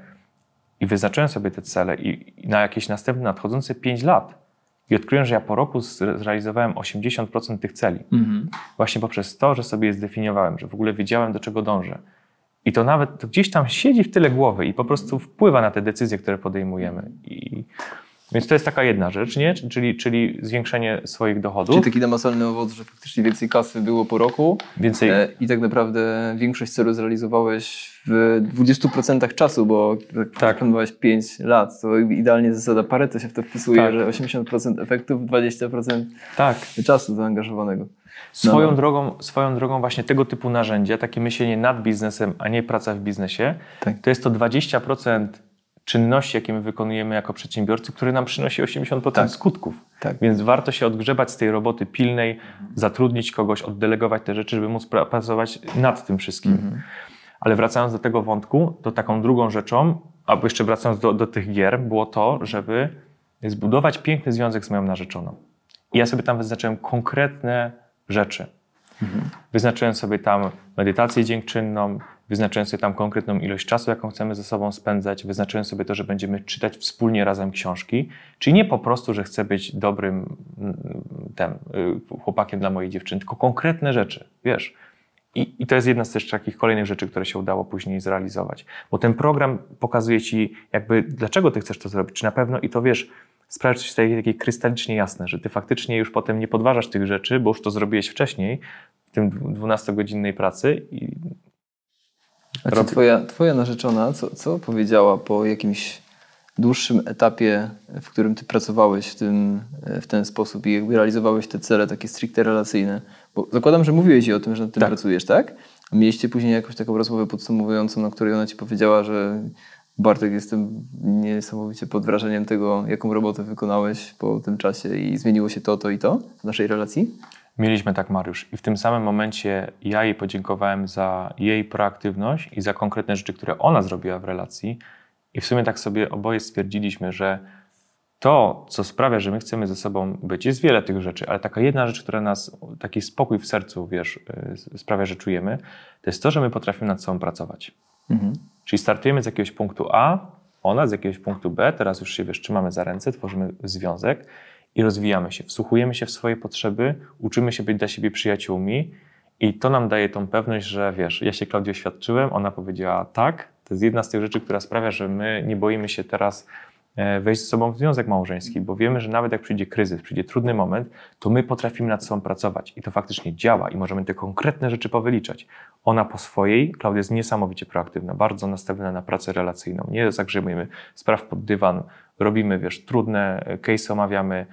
Speaker 1: i wyznaczyłem sobie te cele i, i na jakieś następne nadchodzące 5 lat I odkryłem, że ja po roku zrealizowałem 80% tych celi. Mhm. Właśnie poprzez to, że sobie je zdefiniowałem, że w ogóle wiedziałem, do czego dążę. I to nawet to gdzieś tam siedzi w tyle głowy i po prostu wpływa na te decyzje, które podejmujemy. I, więc to jest taka jedna rzecz, nie? Czyli, czyli zwiększenie swoich dochodów.
Speaker 2: Czyli taki namacalny owoc, że faktycznie więcej kasy było po roku
Speaker 1: więcej... E,
Speaker 2: i tak naprawdę większość celu zrealizowałeś w 20% czasu, bo tak. planowałeś 5 lat, to idealnie zasada Pareto się w to wpisuje, tak. że 80% efektów, 20% tak. czasu zaangażowanego.
Speaker 1: Swoją, no. Drogą, swoją drogą właśnie tego typu narzędzia, takie myślenie nad biznesem, a nie praca w biznesie, tak. to jest to 20% czynności, jakie my wykonujemy jako przedsiębiorcy, które nam przynosi 80% tak. skutków. Tak. Więc warto się odgrzebać z tej roboty pilnej, zatrudnić kogoś, oddelegować te rzeczy, żeby móc pracować nad tym wszystkim. Mhm. Ale wracając do tego wątku, to taką drugą rzeczą, albo jeszcze wracając do, do tych gier, było to, żeby zbudować piękny związek z moją narzeczoną. I ja sobie tam wyznaczyłem konkretne rzeczy. Mhm. Wyznaczyłem sobie tam medytację dziękczynną, wyznaczyłem sobie tam konkretną ilość czasu, jaką chcemy ze sobą spędzać, wyznaczyłem sobie to, że będziemy czytać wspólnie razem książki, czyli nie po prostu, że chcę być dobrym mm, tem, y, chłopakiem dla mojej dziewczyny, tylko konkretne rzeczy, wiesz. I, I, to jest jedna z też takich kolejnych rzeczy, które się udało później zrealizować. Bo ten program pokazuje ci, jakby, dlaczego ty chcesz to zrobić, czy na pewno, i to wiesz, sprawia, że jest takie krystalicznie jasne, że ty faktycznie już potem nie podważasz tych rzeczy, bo już to zrobiłeś wcześniej, w tym 12-godzinnej pracy i
Speaker 2: a czy twoja, twoja narzeczona, co, co powiedziała po jakimś dłuższym etapie, w którym ty pracowałeś w, tym, w ten sposób i jakby realizowałeś te cele takie stricte relacyjne? Bo zakładam, że mówiłeś jej o tym, że nad tym tak. pracujesz, tak? A mieliście później jakąś taką rozmowę podsumowującą, na której ona ci powiedziała, że Bartek, jestem niesamowicie pod wrażeniem tego, jaką robotę wykonałeś po tym czasie i zmieniło się to, to i to w naszej relacji?
Speaker 1: Mieliśmy tak, Mariusz. I w tym samym momencie ja jej podziękowałem za jej proaktywność i za konkretne rzeczy, które ona zrobiła w relacji. I w sumie tak sobie oboje stwierdziliśmy, że to, co sprawia, że my chcemy ze sobą być, jest wiele tych rzeczy, ale taka jedna rzecz, która nas, taki spokój w sercu, wiesz, y, sprawia, że czujemy, to jest to, że my potrafimy nad sobą pracować. Mhm. Czyli startujemy z jakiegoś punktu A, ona z jakiegoś punktu B, teraz już się, wiesz, trzymamy za ręce, tworzymy związek i rozwijamy się, wsłuchujemy się w swoje potrzeby, uczymy się być dla siebie przyjaciółmi i to nam daje tą pewność, że wiesz, ja się Klaudii oświadczyłem, ona powiedziała tak, to jest jedna z tych rzeczy, która sprawia, że my nie boimy się teraz E, wejść z sobą w związek małżeński, bo wiemy, że nawet jak przyjdzie kryzys, przyjdzie trudny moment, to my potrafimy nad sobą pracować i to faktycznie działa i możemy te konkretne rzeczy powyliczać. Ona po swojej, Klaudia jest niesamowicie proaktywna, bardzo nastawiona na pracę relacyjną. Nie zagrzebujemy spraw pod dywan, robimy, wiesz, trudne case omawiamy,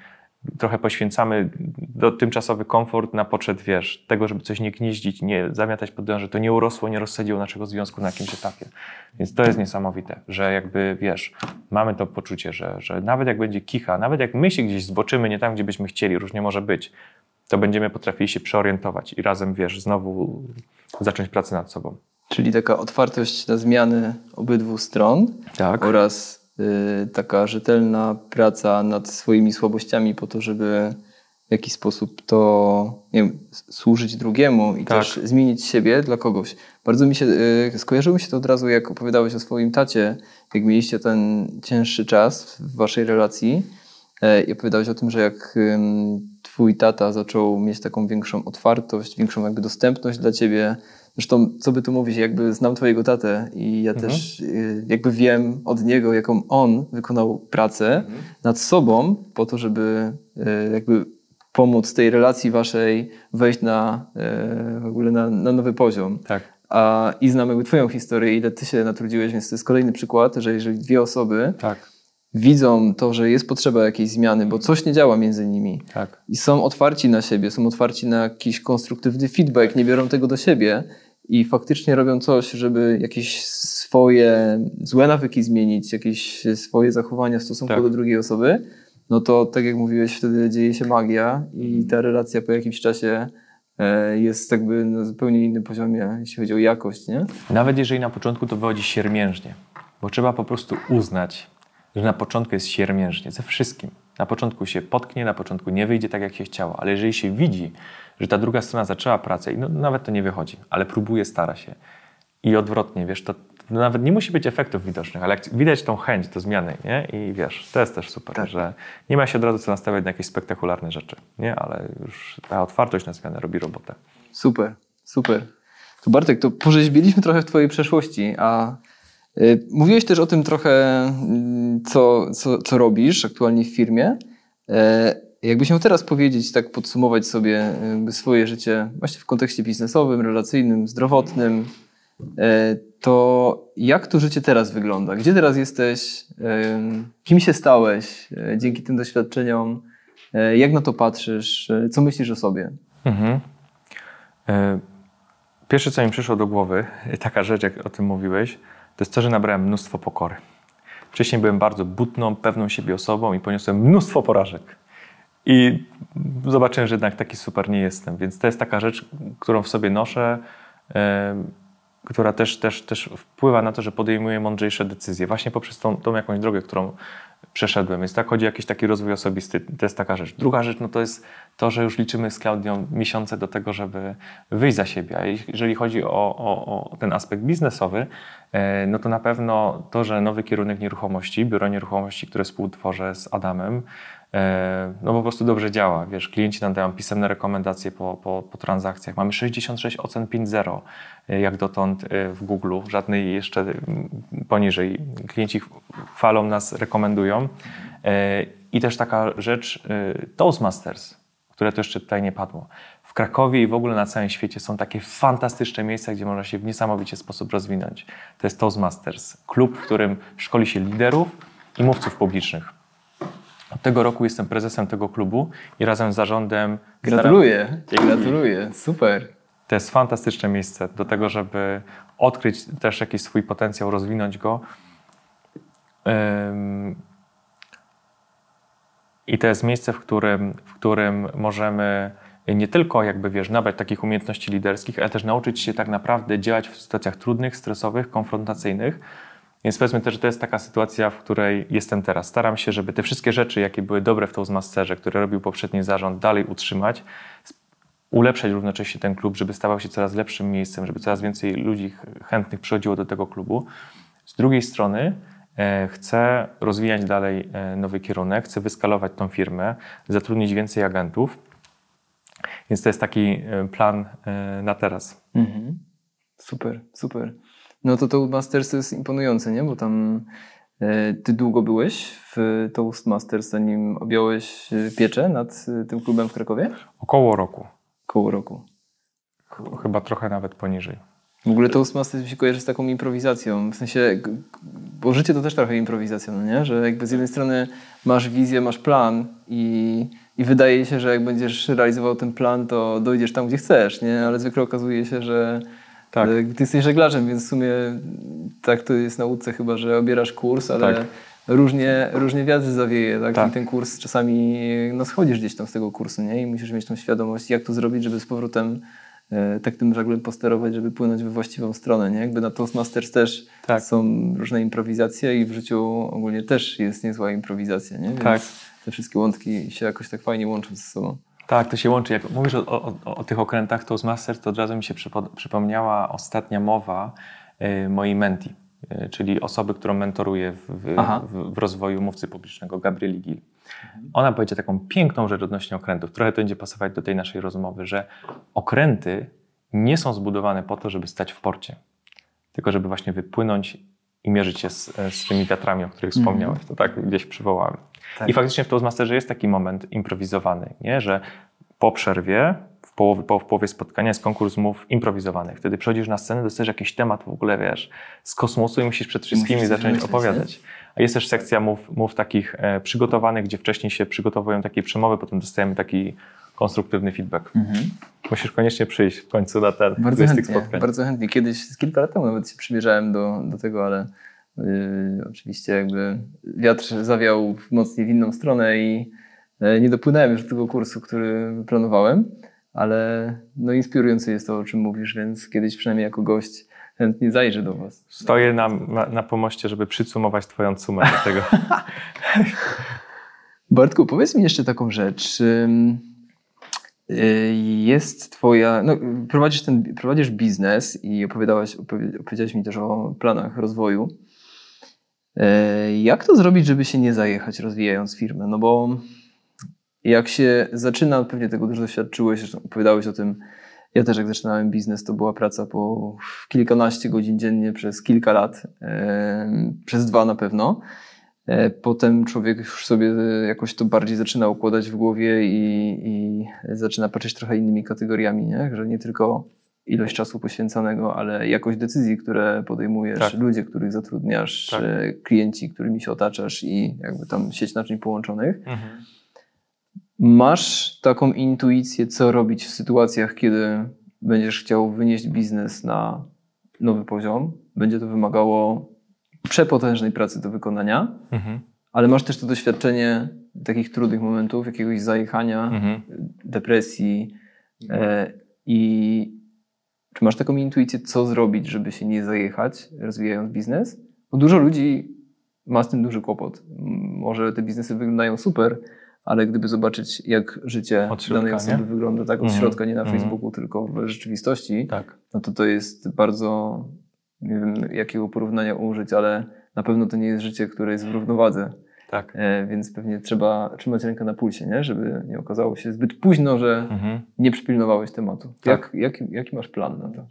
Speaker 1: trochę poświęcamy do tymczasowy komfort na poczet, wiesz, tego, żeby coś nie gnieździć, nie zamiatać pod że to nie urosło, nie rozsadziło naszego związku na jakimś etapie. Więc to jest niesamowite, że jakby, wiesz, mamy to poczucie, że, że nawet jak będzie kicha, nawet jak my się gdzieś zboczymy nie tam, gdzie byśmy chcieli, różnie może być, to będziemy potrafili się przeorientować i razem, wiesz, znowu zacząć pracę nad sobą.
Speaker 2: Czyli taka otwartość na zmiany obydwu stron tak. oraz taka rzetelna praca nad swoimi słabościami po to, żeby w jakiś sposób to nie wiem, służyć drugiemu i tak. też zmienić siebie dla kogoś. Bardzo mi się, y, skojarzyło mi się to od razu, jak opowiadałeś o swoim tacie, jak mieliście ten cięższy czas w waszej relacji y, i opowiadałeś o tym, że jak twój tata zaczął mieć taką większą otwartość, większą jakby dostępność dla ciebie, Zresztą, co by tu mówić, jakby znam twojego tatę i ja mhm. też y, jakby wiem od niego, jaką on wykonał pracę mhm. nad sobą po to, żeby y, jakby pomóc tej relacji waszej wejść na y, w ogóle na, na nowy poziom. Tak. A, I znam jakby twoją historię, ile ty się natrudziłeś, więc to jest kolejny przykład, że jeżeli dwie osoby tak. widzą to, że jest potrzeba jakiejś zmiany, bo coś nie działa między nimi tak. i są otwarci na siebie, są otwarci na jakiś konstruktywny feedback, nie biorą tego do siebie, i faktycznie robią coś, żeby jakieś swoje złe nawyki zmienić, jakieś swoje zachowania w stosunku tak. do drugiej osoby, no to tak jak mówiłeś, wtedy dzieje się magia i ta relacja po jakimś czasie e, jest jakby na zupełnie innym poziomie, jeśli chodzi o jakość, nie?
Speaker 1: Nawet jeżeli na początku to wychodzi siermiężnie, bo trzeba po prostu uznać, że na początku jest siermiężnie ze wszystkim. Na początku się potknie, na początku nie wyjdzie tak, jak się chciało, ale jeżeli się widzi, że ta druga strona zaczęła pracę i no, nawet to nie wychodzi, ale próbuje, stara się i odwrotnie, wiesz, to nawet nie musi być efektów widocznych, ale jak widać tą chęć do zmiany, nie? I wiesz, to jest też super,
Speaker 2: Tak.
Speaker 1: że nie ma się od razu co nastawiać na jakieś spektakularne rzeczy, nie? Ale już ta otwartość na zmianę robi robotę.
Speaker 2: Super, super. To Bartek, to porzeźbiliśmy trochę w Twojej przeszłości, a y, mówiłeś też o tym trochę, mm, co, co, co robisz aktualnie w firmie. Jakbyś miał teraz powiedzieć, tak podsumować sobie swoje życie właśnie w kontekście biznesowym, relacyjnym, zdrowotnym, e, to jak to życie teraz wygląda? Gdzie teraz jesteś? E, kim się stałeś e, dzięki tym doświadczeniom? Jak na to patrzysz? Co myślisz o sobie?
Speaker 1: Mhm. Pierwsze, co mi przyszło do głowy, taka rzecz, jak o tym mówiłeś, to jest to, że nabrałem mnóstwo pokory. Wcześniej byłem bardzo butną, pewną siebie osobą i poniosłem mnóstwo porażek. I zobaczyłem, że jednak taki super nie jestem. Więc to jest taka rzecz, którą w sobie noszę, która też, też, też wpływa na to, że podejmuję mądrzejsze decyzje, właśnie poprzez tą, tą jakąś drogę, którą przeszedłem. Więc tak chodzi o jakiś taki rozwój osobisty. To jest taka rzecz. Druga rzecz, no to jest to, że już liczymy z Klaudią miesiące do tego, żeby wyjść za siebie. A jeżeli chodzi o, o, o ten aspekt biznesowy, e, no to na pewno to, że nowy kierunek nieruchomości, biuro nieruchomości, które współtworzę z Adamem, no po prostu dobrze działa. Wiesz, klienci nam dają pisemne rekomendacje po, po, po transakcjach. Mamy 66 ocen 5.0 e, jak dotąd e, w Google, żadnej jeszcze poniżej. Klienci chwalą nas, rekomendują. E, I też taka rzecz, e, Toastmasters, które to jeszcze tutaj nie padło. W Krakowie i w ogóle na całym świecie są takie fantastyczne miejsca, gdzie można się w niesamowicie sposób rozwinąć. To jest Toastmasters, klub, w którym szkoli się liderów i mówców publicznych. Od tego roku jestem prezesem tego klubu i razem z zarządem.
Speaker 2: Gratuluję.
Speaker 1: Dzięki.
Speaker 2: Gratuluję. Super.
Speaker 1: To jest fantastyczne miejsce do tego, żeby odkryć też jakiś swój potencjał, rozwinąć go. I to jest miejsce, w którym, w którym możemy nie tylko jakby wiesz, nabrać takich umiejętności liderskich, ale też nauczyć się tak naprawdę działać w sytuacjach trudnych, stresowych, konfrontacyjnych. Więc powiedzmy też, że to jest taka sytuacja, w której jestem teraz. Staram się, żeby te wszystkie rzeczy, jakie były dobre w Toastmasterze, które robił poprzedni zarząd, dalej utrzymać, ulepszać równocześnie ten klub, żeby stawał się coraz lepszym miejscem, żeby coraz więcej ludzi ch- chętnych przychodziło do tego klubu. Z drugiej strony e, chcę rozwijać dalej e, nowy kierunek, chcę wyskalować tą firmę, zatrudnić więcej agentów. Więc to jest taki e, plan na teraz.
Speaker 2: Mhm. Super, super. No to Toastmasters to jest imponujące, nie? Bo tam e, ty długo byłeś w Toastmasters, zanim objąłeś e, pieczę nad e, tym klubem w Krakowie?
Speaker 1: Około roku,
Speaker 2: Koło roku.
Speaker 1: Ch- chyba trochę nawet poniżej.
Speaker 2: W ogóle Toastmasters mi się kojarzy z taką improwizacją. W sensie, bo życie to też trochę improwizacja, no nie? Że jakby z jednej strony masz wizję, masz plan i, i wydaje się, że jak będziesz realizował ten plan, to dojdziesz tam, gdzie chcesz, nie? Ale zwykle okazuje się, że
Speaker 1: Tak.
Speaker 2: e, ty jesteś żeglarzem, więc w sumie tak to jest na łódce chyba, że obierasz kurs, ale
Speaker 1: Tak.
Speaker 2: różnie, różnie wiatr zawieje, tak?
Speaker 1: Tak.
Speaker 2: I ten kurs czasami, no schodzisz gdzieś tam z tego kursu, nie? I musisz mieć tą świadomość, jak to zrobić, żeby z powrotem e, tak tym żaglem posterować, żeby płynąć we właściwą stronę, nie? Jakby na Toastmasters też
Speaker 1: Tak.
Speaker 2: są różne improwizacje i w życiu ogólnie też jest niezła improwizacja, nie? Więc
Speaker 1: Tak.
Speaker 2: te wszystkie łątki się jakoś tak fajnie łączą ze sobą.
Speaker 1: Tak, to się łączy. Jak mówisz o, o, o, tych okrętach Toastmaster, to od razu mi się przypo, przypomniała ostatnia mowa y, mojej menti, y, czyli osoby, którą mentoruję w, w, w, w rozwoju mówcy publicznego, Gabrieli Gil. Ona powiedziała taką piękną rzecz odnośnie okrętów. Trochę to będzie pasować do tej naszej rozmowy, że okręty nie są zbudowane po to, żeby stać w porcie, tylko żeby właśnie wypłynąć i mierzyć się z, z tymi wiatrami, o których wspomniałeś. To tak gdzieś przywołałem.
Speaker 2: Tak.
Speaker 1: I faktycznie w Toastmasterze jest taki moment improwizowany, nie? że po przerwie, w połowie, po, w połowie spotkania jest konkurs mów improwizowanych. Wtedy przychodzisz na scenę, dostajesz jakiś temat w ogóle, wiesz, z kosmosu i musisz przed wszystkimi
Speaker 2: Musisz
Speaker 1: zacząć opowiadać. A jest też sekcja mów, mów takich e, przygotowanych, gdzie wcześniej się przygotowują takie przemowy, potem dostajemy taki konstruktywny feedback. Musisz koniecznie przyjść w końcu na ten
Speaker 2: Bardzo
Speaker 1: z tych
Speaker 2: chętnie,
Speaker 1: spotkań.
Speaker 2: bardzo chętnie. Kiedyś, kilka lat temu nawet się przymierzałem do, do tego, ale oczywiście jakby wiatr zawiał mocniej w inną stronę i e, nie dopłynąłem już do tego kursu, który planowałem, ale no inspirujące jest to, o czym mówisz, więc kiedyś przynajmniej jako gość chętnie zajrzę do Was.
Speaker 1: Stoję na, na, na pomoście, żeby przycumować twoją sumę do tego.
Speaker 2: Bartku, powiedz mi jeszcze taką rzecz. Ym, Y, jest twoja, no, prowadzisz, ten, prowadzisz biznes i opowiadałaś, opowiedziałeś mi też o planach rozwoju. Y, jak to zrobić, żeby się nie zajechać rozwijając firmę? No bo jak się zaczyna, pewnie tego dużo doświadczyłeś, opowiadałeś o tym, ja też jak zaczynałem biznes, to była praca po kilkanaście godzin dziennie przez kilka lat, przez dwa na pewno. E, potem człowiek już sobie jakoś to bardziej zaczyna układać w głowie i, i zaczyna patrzeć trochę innymi kategoriami, nie? że nie tylko ilość czasu poświęcanego, ale jakość decyzji, które podejmujesz, tak. ludzie, których zatrudniasz, tak. E, klienci, którymi się otaczasz i jakby tam sieć naczyń połączonych. Mhm. Masz taką intuicję, co robić w sytuacjach, kiedy będziesz chciał wynieść biznes na nowy poziom. Będzie to wymagało przepotężnej pracy do wykonania, mhm. ale masz też to doświadczenie takich trudnych momentów, jakiegoś zajechania, mhm. depresji e, i czy masz taką intuicję, co zrobić, żeby się nie zajechać, rozwijając biznes? Bo dużo ludzi ma z tym duży kłopot. Może te biznesy wyglądają super, ale gdyby zobaczyć, jak życie środka, danej osoby nie? wygląda tak od mm. środka, nie na mm. Facebooku, tylko w rzeczywistości, tak. no to to jest bardzo, nie wiem jakiego porównania użyć, ale na pewno to nie jest życie, które jest w równowadze. Tak. E, więc pewnie trzeba trzymać rękę na pulsie, nie? żeby nie okazało się zbyt późno, że mhm. nie przypilnowałeś tematu. Tak. Jak, jaki, jaki masz plan na to?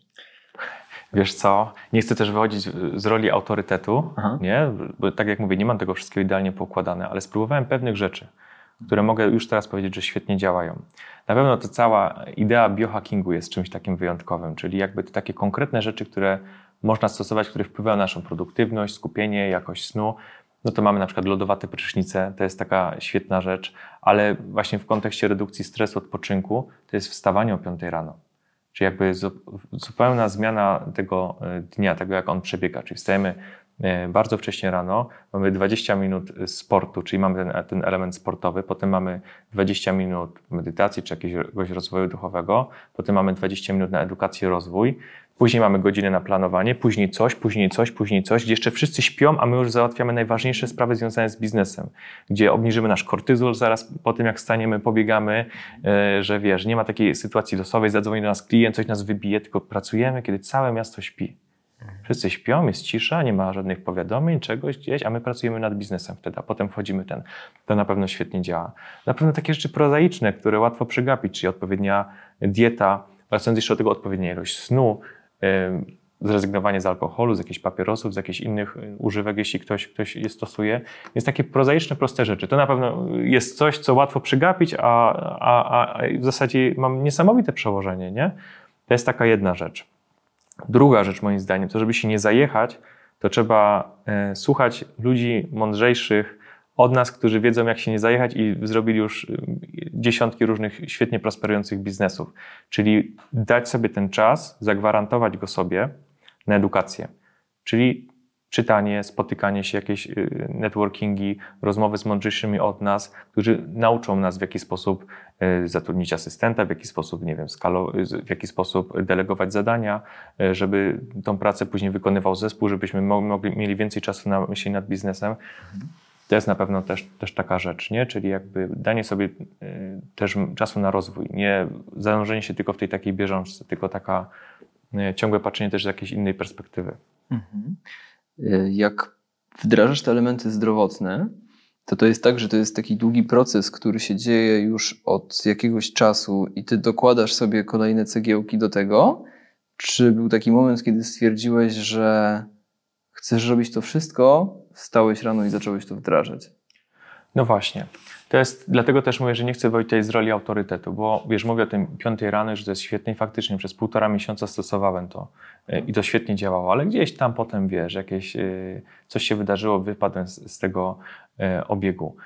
Speaker 1: Wiesz co, nie chcę też wychodzić z roli autorytetu, Aha. nie? bo tak jak mówię, nie mam tego wszystkiego idealnie poukładane, ale spróbowałem pewnych rzeczy które mogę już teraz powiedzieć, że świetnie działają. Na pewno to cała idea biohackingu jest czymś takim wyjątkowym, czyli jakby to takie konkretne rzeczy, które można stosować, które wpływają na naszą produktywność, skupienie, jakość snu. No to mamy na przykład lodowate prysznice, to jest taka świetna rzecz, ale właśnie w kontekście redukcji stresu, odpoczynku, to jest wstawanie o 5 rano. Czyli jakby zupełna zmiana tego e, dnia, tego jak on przebiega. Czyli wstajemy E, bardzo wcześnie rano, mamy 20 minut sportu, czyli mamy ten, ten, element sportowy, potem mamy 20 minut medytacji czy jakiegoś rozwoju duchowego, potem mamy 20 minut na edukację, rozwój, później mamy godzinę na planowanie, później coś, później coś, później coś, gdzie jeszcze wszyscy śpią, a my już załatwiamy najważniejsze sprawy związane z biznesem, gdzie obniżymy nasz kortyzol zaraz po tym, jak staniemy, pobiegamy, e, że wiesz, nie ma takiej sytuacji losowej, zadzwoni do nas klient, coś nas wybije, tylko pracujemy, kiedy całe miasto śpi. Wszyscy śpią, jest cisza, nie ma żadnych powiadomień, czegoś gdzieś, a my pracujemy nad biznesem wtedy, a potem wchodzimy ten. To na pewno świetnie działa. Na pewno takie rzeczy prozaiczne, które łatwo przegapić, czyli odpowiednia dieta, wracając jeszcze do tego odpowiednia ilość snu, zrezygnowanie z alkoholu, z jakichś papierosów, z jakichś innych y, używek, jeśli ktoś, ktoś je stosuje. Więc takie prozaiczne, proste rzeczy. To na pewno jest coś, co łatwo przegapić, a, a, a w zasadzie mam niesamowite przełożenie, nie? To jest taka jedna rzecz. Druga rzecz moim zdaniem, to żeby się nie zajechać, to trzeba e, słuchać ludzi mądrzejszych od nas, którzy wiedzą, jak się nie zajechać i zrobili już e, dziesiątki różnych świetnie prosperujących biznesów. Czyli dać sobie ten czas, zagwarantować go sobie na edukację. Czyli czytanie, spotykanie się, jakieś y, networkingi, rozmowy z mądrzejszymi od nas, którzy nauczą nas w jaki sposób y, zatrudnić asystenta, w jaki sposób, nie wiem, skalo, w jaki sposób delegować zadania, y, żeby tą pracę później wykonywał zespół, żebyśmy mogli, mieli więcej czasu na myśli nad biznesem. To jest na pewno też, też taka rzecz, nie? czyli jakby danie sobie też czasu na rozwój, nie zanurzenie się tylko w tej takiej bieżączce, tylko taka ciągłe patrzenie też z jakiejś innej perspektywy. Mhm.
Speaker 2: Y, jak wdrażasz te elementy zdrowotne, to to jest tak, że to jest taki długi proces, który się dzieje już od jakiegoś czasu i ty dokładasz sobie kolejne cegiełki do tego. Czy był taki moment, kiedy stwierdziłeś, że chcesz robić to wszystko, wstałeś rano i zacząłeś to wdrażać?
Speaker 1: No właśnie. To jest, dlatego też mówię, że nie chcę wyjść tutaj z roli autorytetu, bo wiesz, mówię o tym piątej rano, że to jest świetne i faktycznie przez półtora miesiąca stosowałem to e, i to świetnie działało, ale gdzieś tam potem, wiesz, jakieś, e, coś się wydarzyło, wypadłem z, z tego obiegu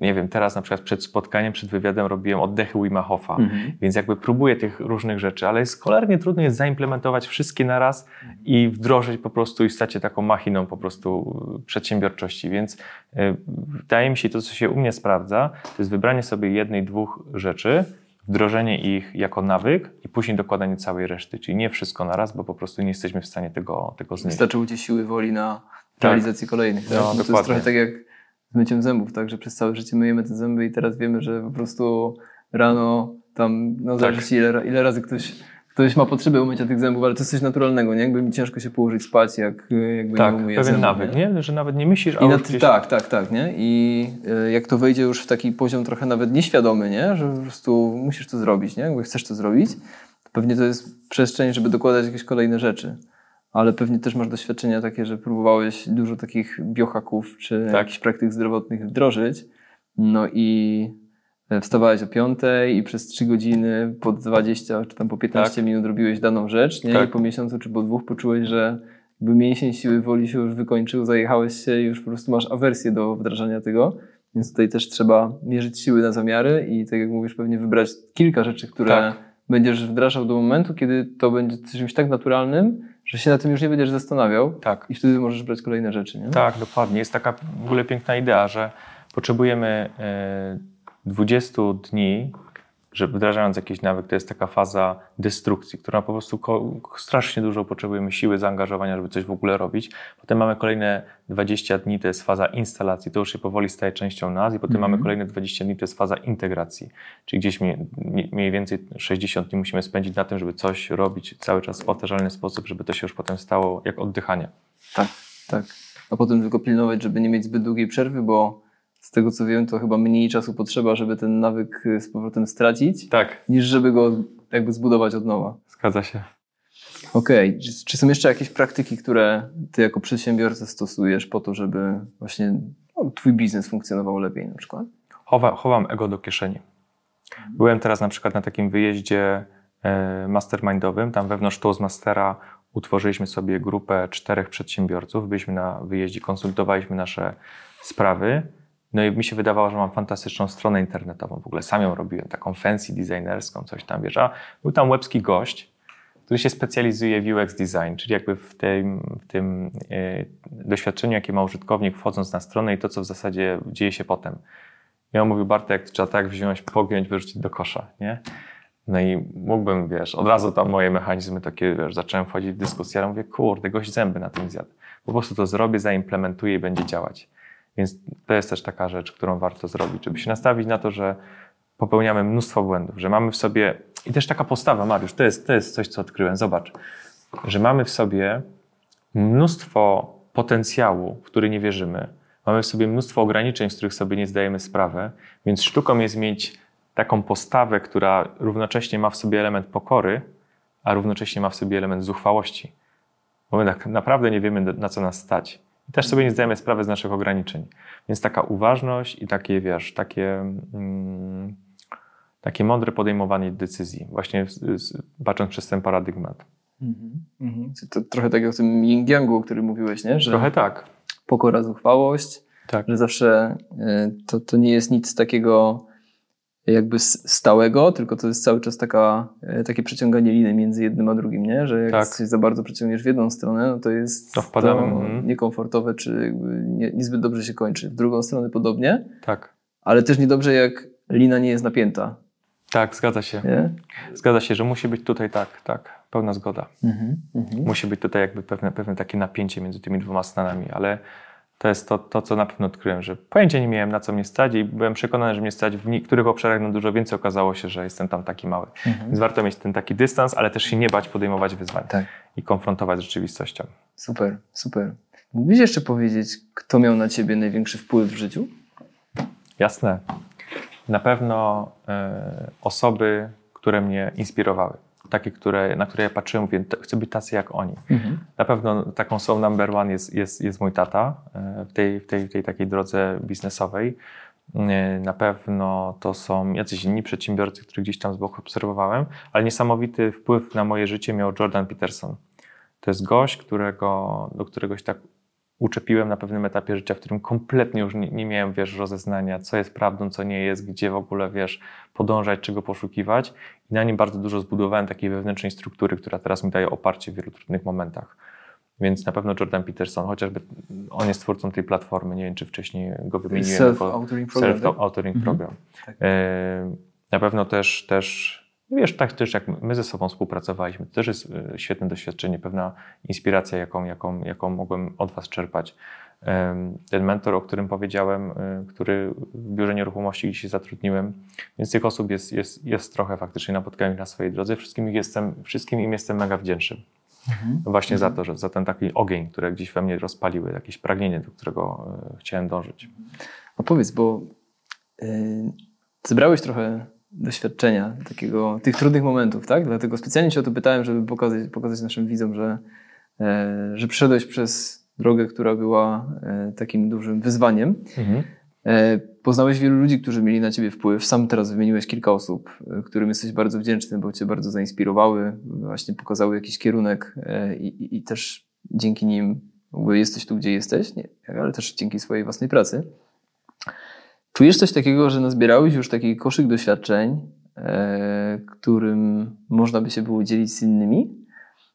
Speaker 1: nie wiem, teraz na przykład przed spotkaniem, przed wywiadem robiłem oddechy Wima Hofa, mhm. więc jakby próbuję tych różnych rzeczy, ale jest cholernie trudno jest zaimplementować wszystkie naraz i wdrożyć po prostu i stać się taką machiną po prostu przedsiębiorczości, więc e, wydaje mi się to, co się u mnie sprawdza, to jest wybranie sobie jednej, dwóch rzeczy, wdrożenie ich jako nawyk i później dokładanie całej reszty, czyli nie wszystko naraz, bo po prostu nie jesteśmy w stanie tego, tego znieść.
Speaker 2: Wystarczyło Ci siły woli na tak. realizację kolejnych. Tak? No, to jest trochę tak jak z myciem zębów, tak, że przez całe życie myjemy te zęby i teraz wiemy, że po prostu rano tam, no
Speaker 1: Tak.
Speaker 2: zależy się ile, ile razy ktoś, ktoś ma potrzebę umycia tych zębów, ale to jest coś naturalnego, nie? Jakby mi ciężko się położyć spać, jak jakby
Speaker 1: Tak,
Speaker 2: nie umyję
Speaker 1: pewien
Speaker 2: zębów,
Speaker 1: nawyk, nie? Że nawet nie myślisz, a
Speaker 2: I na,
Speaker 1: już gdzieś...
Speaker 2: Tak, tak, tak, nie? I y, jak to wejdzie już w taki poziom trochę nawet nieświadomy, nie? Że po prostu musisz to zrobić, nie? Jakby chcesz to zrobić, to pewnie to jest przestrzeń, żeby dokładać jakieś kolejne rzeczy. Ale pewnie też masz doświadczenia takie, że próbowałeś dużo takich biohaków czy
Speaker 1: Tak.
Speaker 2: jakichś praktyk zdrowotnych wdrożyć. No i e, wstawałeś o 5 i przez 3 godziny po 20 czy tam po 15
Speaker 1: Tak.
Speaker 2: minut robiłeś daną rzecz, nie?
Speaker 1: Tak.
Speaker 2: I po miesiącu czy po dwóch poczułeś, że jakby mięsień siły woli się już wykończył, zajechałeś się i już po prostu masz awersję do wdrażania tego. Więc tutaj też trzeba mierzyć siły na zamiary i tak jak mówisz, pewnie wybrać kilka rzeczy, które
Speaker 1: Tak.
Speaker 2: będziesz wdrażał do momentu, kiedy to będzie czymś tak naturalnym, że się na tym już nie będziesz zastanawiał
Speaker 1: Tak.
Speaker 2: i wtedy możesz brać kolejne rzeczy. Nie?
Speaker 1: Tak, dokładnie. Jest taka w ogóle piękna idea, że potrzebujemy e, 20 dni, że wdrażając jakiś nawyk, to jest taka faza destrukcji, która po prostu strasznie dużo potrzebujemy siły, zaangażowania, żeby coś w ogóle robić. Potem mamy kolejne 20 dni, to jest faza instalacji, to już się powoli staje częścią nas i potem
Speaker 2: Mhm.
Speaker 1: mamy kolejne 20 dni, to jest faza integracji, czyli gdzieś mniej, mniej więcej 60 dni musimy spędzić na tym, żeby coś robić cały czas w powtarzalny sposób, żeby to się już potem stało jak oddychanie.
Speaker 2: Tak, tak. A potem tylko pilnować, żeby nie mieć zbyt długiej przerwy, bo z tego co wiem, to chyba mniej czasu potrzeba, żeby ten nawyk y, z powrotem stracić,
Speaker 1: Tak,
Speaker 2: niż żeby go jakby zbudować od nowa.
Speaker 1: zgadza się.
Speaker 2: Okej, czy, czy są jeszcze jakieś praktyki, które ty jako przedsiębiorca stosujesz po to, żeby właśnie no, twój biznes funkcjonował lepiej na przykład?
Speaker 1: Chowa, chowam ego do kieszeni. Byłem teraz na przykład na takim wyjeździe e, mastermindowym. Tam wewnątrz Toastmastera utworzyliśmy sobie grupę czterech przedsiębiorców. Byliśmy na wyjeździe, konsultowaliśmy nasze sprawy. No i mi się wydawało, że mam fantastyczną stronę internetową. W ogóle sam ją robiłem, taką fancy designerską, coś tam, wiesz. A był tam łebski gość, który się specjalizuje w UX design, czyli jakby w tym, w tym e, doświadczeniu, jakie ma użytkownik wchodząc na stronę i to, co w zasadzie dzieje się potem. Ja mówił, Bartek, trzeba tak wziąć, pogiąć, wyrzucić do kosza, nie? No i mógłbym, wiesz, od razu tam moje mechanizmy takie, wiesz, zacząłem wchodzić w dyskusję, ale mówię, kurde, gość zęby na tym zjadł. Po prostu to zrobię, zaimplementuję i będzie działać. Więc to jest też taka rzecz, którą warto zrobić, żeby się nastawić na to, że popełniamy mnóstwo błędów, że mamy w sobie, i też taka postawa, Mariusz, to jest, to jest coś, co odkryłem, zobacz, że mamy w sobie mnóstwo potencjału, w który nie wierzymy. Mamy w sobie mnóstwo ograniczeń, z których sobie nie zdajemy sprawy, więc sztuką jest mieć taką postawę, która równocześnie ma w sobie element pokory, a równocześnie ma w sobie element zuchwałości. Bo my tak naprawdę nie wiemy, na co nas stać. I też sobie nie zdajemy sprawy z naszych ograniczeń. Więc taka uważność i takie, wiesz, takie, mm, takie mądre podejmowanie decyzji, właśnie patrząc przez ten paradygmat.
Speaker 2: Mhm. To trochę tak jak w tym yin-yangu, o którym mówiłeś, nie? że
Speaker 1: Trochę tak.
Speaker 2: pokora, zuchwałość,
Speaker 1: Tak.
Speaker 2: że zawsze y, to, to nie jest nic takiego jakby stałego, tylko to jest cały czas taka, y, takie przeciąganie liny między jednym a drugim, nie? że jak
Speaker 1: Tak.
Speaker 2: coś za bardzo przeciągniesz w jedną stronę, no to jest
Speaker 1: To wpadamy,
Speaker 2: to
Speaker 1: mhm.
Speaker 2: niekomfortowe, czy nie, niezbyt dobrze się kończy. W drugą stronę podobnie,
Speaker 1: Tak.
Speaker 2: ale też niedobrze jak lina nie jest napięta.
Speaker 1: Tak, zgadza się.
Speaker 2: Nie?
Speaker 1: Zgadza się, że musi być tutaj tak, tak, pełna zgoda.
Speaker 2: Mhm. Mhm.
Speaker 1: Musi być tutaj jakby pewne, pewne takie napięcie między tymi dwoma stanami, ale to jest to, to, co na pewno odkryłem, że pojęcia nie miałem, na co mnie stać i byłem przekonany, że mnie stać w niektórych obszarach na dużo więcej. Okazało się, że jestem tam taki mały.
Speaker 2: Mhm.
Speaker 1: Więc warto mieć ten taki dystans, ale też się nie bać podejmować wyzwań
Speaker 2: Tak.
Speaker 1: i konfrontować z rzeczywistością.
Speaker 2: Super, super. Mógłbyś jeszcze powiedzieć, kto miał na ciebie największy wpływ w życiu?
Speaker 1: Jasne. Na pewno e, osoby, które mnie inspirowały. Takie, które, na które ja patrzyłem, mówię, "To- chcę być tacy jak oni. Na pewno taką są number one jest, jest, jest mój tata e, w tej, w tej, w tej takiej drodze biznesowej. E, Na pewno to są jacyś inni przedsiębiorcy, których gdzieś tam z boku obserwowałem, ale niesamowity wpływ na moje życie miał Jordan Peterson. To jest gość, którego, do którego się tak uczepiłem na pewnym etapie życia, w którym kompletnie już nie, nie miałem, wiesz, rozeznania, co jest prawdą, co nie jest, gdzie w ogóle, wiesz, podążać, czego poszukiwać. I na nim bardzo dużo zbudowałem takiej wewnętrznej struktury, która teraz mi daje oparcie w wielu trudnych momentach. Więc na pewno Jordan Peterson, chociażby on jest twórcą tej platformy, nie wiem, czy wcześniej go wymieniłem.
Speaker 2: Self-authoring program, tak?
Speaker 1: Self-authoring
Speaker 2: Mhm.
Speaker 1: program.
Speaker 2: Tak.
Speaker 1: E, Na pewno też, też wiesz, tak też jak my ze sobą współpracowaliśmy, to też jest e, świetne doświadczenie, pewna inspiracja, jaką, jaką, jaką mogłem od Was czerpać. ten mentor, o którym powiedziałem, y, który w biurze nieruchomości się zatrudniłem. Więc tych osób jest, jest, jest trochę faktycznie, napotkałem ich na swojej drodze. Wszystkim, ich jestem, wszystkim im jestem mega wdzięczny. Mhm. Właśnie mhm. za to, że za ten taki ogień, które gdzieś we mnie rozpaliły, jakieś pragnienie, do którego y, chciałem dążyć.
Speaker 2: A powiedz, bo yy, zebrałeś trochę doświadczenia, takiego, tych trudnych momentów, tak? Dlatego specjalnie Cię o to pytałem, żeby pokazać, pokazać naszym widzom, że, e, że przeszedłeś przez drogę, która była e, takim dużym wyzwaniem. Mhm. E, poznałeś wielu ludzi, którzy mieli na Ciebie wpływ. Sam teraz wymieniłeś kilka osób, e, którym jesteś bardzo wdzięczny, bo Cię bardzo zainspirowały, właśnie pokazały jakiś kierunek e, i, i, i też dzięki nim jesteś tu, gdzie jesteś, nie, ale też dzięki swojej własnej pracy. Czujesz coś takiego, że nazbierałeś już taki koszyk doświadczeń, e, którym można by się było dzielić z innymi?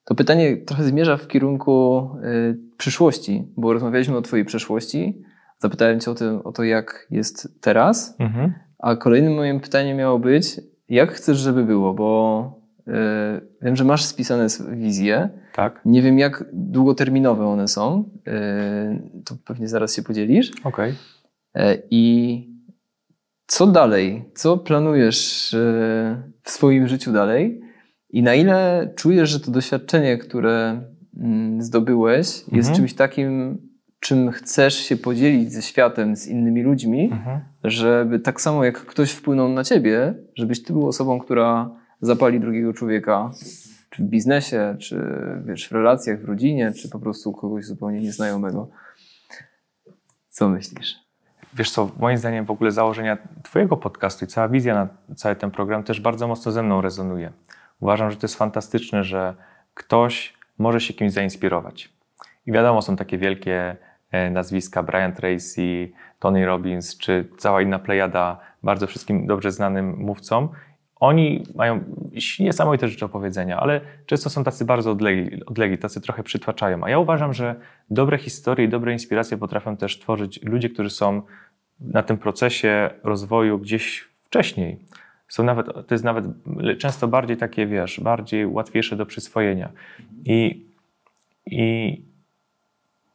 Speaker 2: To pytanie trochę zmierza w kierunku e, przyszłości, bo rozmawialiśmy o Twojej przeszłości. Zapytałem Cię o to, o to jak jest teraz. Mhm. A kolejnym moim pytaniem miało być, jak chcesz, żeby było, bo e, wiem, że masz spisane wizje.
Speaker 1: Tak.
Speaker 2: Nie wiem, jak długoterminowe one są. to pewnie zaraz się podzielisz.
Speaker 1: Okej. Okay.
Speaker 2: E, I co dalej? Co planujesz e, w swoim życiu dalej? I na ile czujesz, że to doświadczenie, które mm, zdobyłeś, jest mhm. czymś takim, czym chcesz się podzielić ze światem, z innymi ludźmi, mhm. żeby tak samo jak ktoś wpłynął na ciebie, żebyś ty był osobą, która zapali drugiego człowieka, czy w biznesie, czy wiesz, w relacjach, w rodzinie, czy po prostu kogoś zupełnie nieznajomego. Co myślisz?
Speaker 1: Wiesz co, moim zdaniem w ogóle założenia Twojego podcastu i cała wizja na cały ten program też bardzo mocno ze mną rezonuje. Uważam, że to jest fantastyczne, że ktoś może się kimś zainspirować. I wiadomo, są takie wielkie e, nazwiska, Brian Tracy, Tony Robbins, czy cała inna plejada bardzo wszystkim dobrze znanym mówcom, oni mają niesamowite rzeczy do powiedzenia, ale często są tacy bardzo odlegli, odlegli, tacy trochę przytłaczają. A ja uważam, że dobre historie i dobre inspiracje potrafią też tworzyć ludzie, którzy są na tym procesie rozwoju gdzieś wcześniej. Są nawet, to jest nawet często bardziej takie, wiesz, bardziej łatwiejsze do przyswojenia. I, i,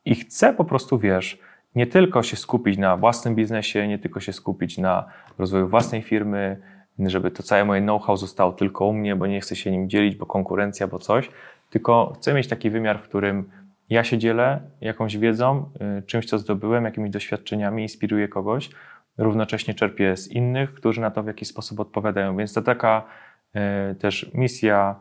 Speaker 1: i chcę po prostu, wiesz, nie tylko się skupić na własnym biznesie, nie tylko się skupić na rozwoju własnej firmy, żeby to całe moje know-how zostało tylko u mnie, bo nie chcę się nim dzielić, bo konkurencja, bo coś, tylko chcę mieć taki wymiar, w którym ja się dzielę jakąś wiedzą, y, czymś, co zdobyłem, jakimiś doświadczeniami, inspiruję kogoś, równocześnie czerpię z innych, którzy na to w jakiś sposób odpowiadają. Więc to taka y, też misja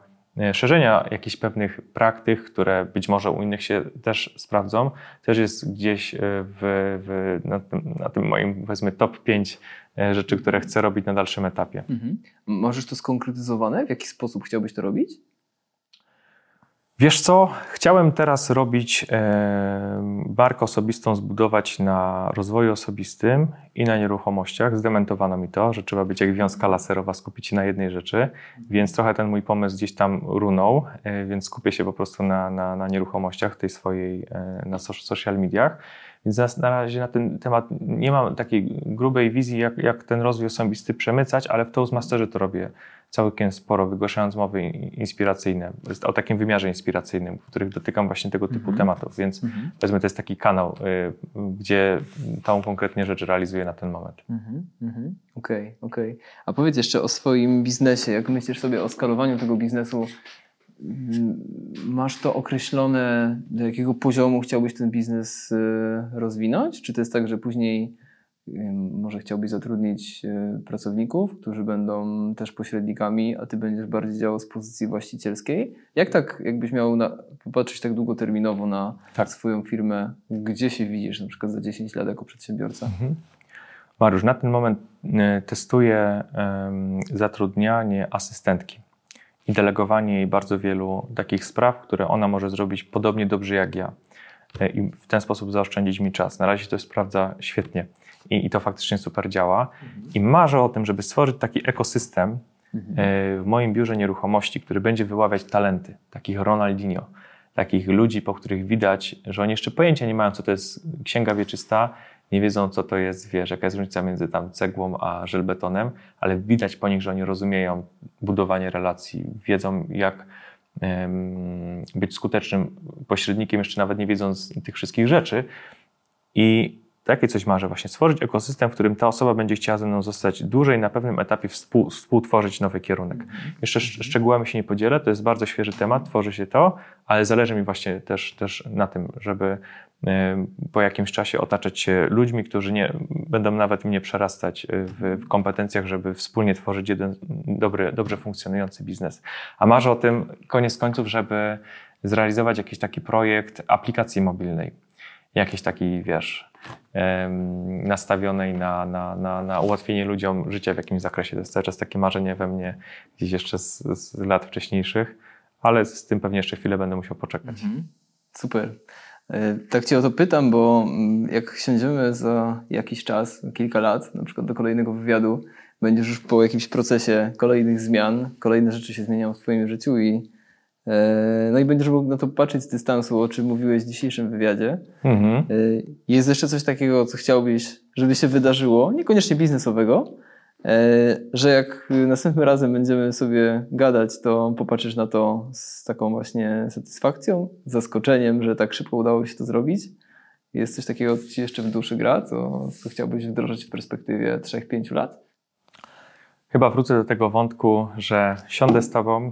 Speaker 1: szerzenia jakichś pewnych praktyk, które być może u innych się też sprawdzą, też jest gdzieś w, w, na, tym, na, tym, moim, powiedzmy, top 5 rzeczy, które chcę robić na dalszym etapie. Mhm.
Speaker 2: Możesz to skonkretyzowane? W jaki sposób chciałbyś to robić?
Speaker 1: Wiesz co? Chciałem teraz robić e, barkę osobistą, zbudować na rozwoju osobistym i na nieruchomościach. Zdementowano mi to, że trzeba być jak wiązka laserowa, skupić się na jednej rzeczy, więc trochę ten mój pomysł gdzieś tam runął, e, więc skupię się po prostu na, na, na nieruchomościach, tej swojej, e, na social mediach. Więc na, na razie na ten temat nie mam takiej grubej wizji, jak, jak ten rozwój osobisty przemycać, ale w Toastmasterze to robię całkiem sporo, wygłaszając mowy inspiracyjne, o takim wymiarze inspiracyjnym, w których dotykam właśnie tego typu mm -hmm. tematów. Więc mm -hmm. powiedzmy, to jest taki kanał, y, gdzie tą konkretnie rzecz realizuję na ten moment.
Speaker 2: Okej, mm -hmm. okej. Okay, okay. A powiedz jeszcze o swoim biznesie. Jak myślisz sobie o skalowaniu tego biznesu? Mm, masz to określone, do jakiego poziomu chciałbyś ten biznes y, rozwinąć? Czy to jest tak, że później może chciałbyś zatrudnić e, pracowników, którzy będą też pośrednikami, a ty będziesz bardziej działał z pozycji właścicielskiej. Jak tak, jakbyś miał na, popatrzeć tak długoterminowo na tak. swoją firmę, gdzie się widzisz na przykład za 10 lat jako przedsiębiorca? Mhm.
Speaker 1: Mariusz, na ten moment e, testuję zatrudnianie asystentki i delegowanie jej bardzo wielu takich spraw, które ona może zrobić podobnie dobrze jak ja e, i w ten sposób zaoszczędzić mi czas. Na razie to sprawdza świetnie i, i to faktycznie super działa. I marzę o tym, żeby stworzyć taki ekosystem mhm. e, w moim biurze nieruchomości, który będzie wyławiać talenty, takich Ronaldinho, takich ludzi, po których widać, że oni jeszcze pojęcia nie mają, co to jest księga wieczysta, nie wiedzą, co to jest, wiesz, jaka jest różnica między tam cegłą a żelbetonem, ale widać po nich, że oni rozumieją budowanie relacji, wiedzą, jak um, być skutecznym pośrednikiem, jeszcze nawet nie wiedząc tych wszystkich rzeczy, I takie coś marzę właśnie, stworzyć ekosystem, w którym ta osoba będzie chciała ze mną zostać dłużej, na pewnym etapie współ, współtworzyć nowy kierunek. Jeszcze sz- szczegółami się nie podzielę, to jest bardzo świeży temat, tworzy się to, ale zależy mi właśnie też, też na tym, żeby po jakimś czasie otaczać się ludźmi, którzy nie, będą nawet mnie przerastać e, w, kompetencjach, żeby wspólnie tworzyć jeden dobry, dobrze funkcjonujący biznes. A marzę o tym koniec końców, żeby zrealizować jakiś taki projekt aplikacji mobilnej. Jakiś taki, wiesz, nastawionej na, na, na, na ułatwienie ludziom życia w jakimś zakresie. To jest cały czas takie marzenie we mnie gdzieś jeszcze z, z lat wcześniejszych, ale z tym pewnie jeszcze chwilę będę musiał poczekać.
Speaker 2: Mhm. Super. E, Tak Cię o to pytam, bo mm, jak siądziemy za jakiś czas, kilka lat, na przykład do kolejnego wywiadu, będziesz już po jakimś procesie kolejnych zmian, kolejne rzeczy się zmieniają w Twoim życiu i e, no i będziesz mógł na to patrzeć z dystansu, o czym mówiłeś w dzisiejszym wywiadzie.
Speaker 1: Mhm.
Speaker 2: E, Jest jeszcze coś takiego, co chciałbyś, żeby się wydarzyło, niekoniecznie biznesowego, że jak następnym razem będziemy sobie gadać, to popatrzysz na to z taką właśnie satysfakcją, zaskoczeniem, że tak szybko udało się to zrobić. Jest coś takiego, co ci jeszcze w duszy gra, co, co chciałbyś wdrożyć w perspektywie 3-5 lat?
Speaker 1: Chyba wrócę do tego wątku, że siądę z tobą,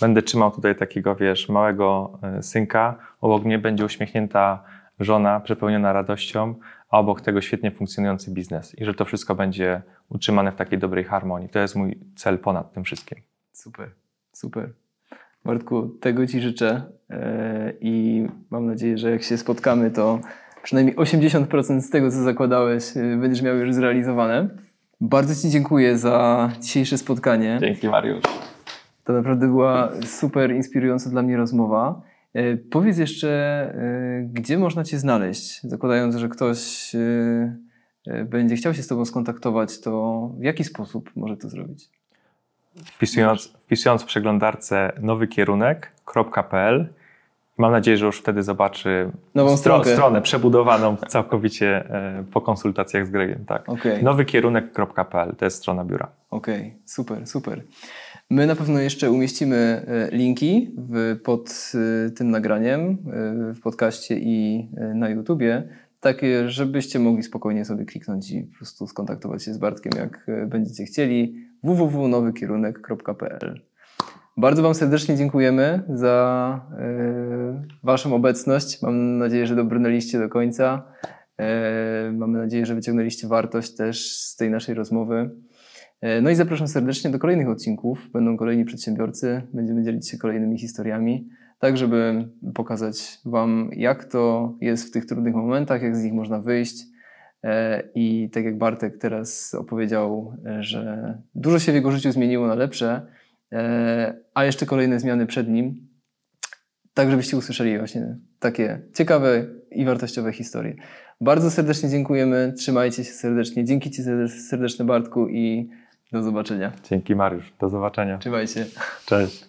Speaker 1: będę trzymał tutaj takiego, wiesz, małego e, synka, obok mnie będzie uśmiechnięta żona, przepełniona radością, a obok tego świetnie funkcjonujący biznes i że to wszystko będzie utrzymane w takiej dobrej harmonii. To jest mój cel ponad tym wszystkim.
Speaker 2: Super, super. Bartku, tego Ci życzę e, i mam nadzieję, że jak się spotkamy, to przynajmniej 80% z tego, co zakładałeś, e, będziesz miał już zrealizowane. Bardzo Ci dziękuję za dzisiejsze spotkanie.
Speaker 1: Dzięki Mariusz.
Speaker 2: To naprawdę była super inspirująca dla mnie rozmowa. E, Powiedz jeszcze, e, gdzie można Cię znaleźć? Zakładając, że ktoś e, będzie chciał się z Tobą skontaktować, to w jaki sposób może to zrobić?
Speaker 1: Wpisując, wpisując w przeglądarce nowykierunek.pl mam nadzieję, że już wtedy zobaczy
Speaker 2: Nową
Speaker 1: stronę przebudowaną całkowicie po konsultacjach z Gregiem. Tak.
Speaker 2: Okej.
Speaker 1: Nowykierunek.pl to jest strona biura.
Speaker 2: Okej, super, super. My na pewno jeszcze umieścimy e, linki w, pod e, tym nagraniem e, w podcaście i na YouTubie, takie, żebyście mogli spokojnie sobie kliknąć i po prostu skontaktować się z Bartkiem, jak będziecie chcieli. www.nowykierunek.pl Bardzo Wam serdecznie dziękujemy za Waszą obecność. Mam nadzieję, że dobrnęliście do końca. Mamy nadzieję, że wyciągnęliście wartość też z tej naszej rozmowy. E, No i zapraszam serdecznie do kolejnych odcinków. Będą kolejni przedsiębiorcy, będziemy dzielić się kolejnymi historiami, tak żeby pokazać Wam, jak to jest w tych trudnych momentach, jak z nich można wyjść. E, I tak jak Bartek teraz opowiedział, e, że dużo się w jego życiu zmieniło na lepsze, a jeszcze kolejne zmiany przed nim, tak żebyście usłyszeli właśnie takie ciekawe i wartościowe historie. Bardzo serdecznie dziękujemy, trzymajcie się serdecznie. Dzięki Ci serdeczne Bartku i do zobaczenia.
Speaker 1: Dzięki Mariusz. Do zobaczenia.
Speaker 2: Trzymajcie.
Speaker 1: Cześć.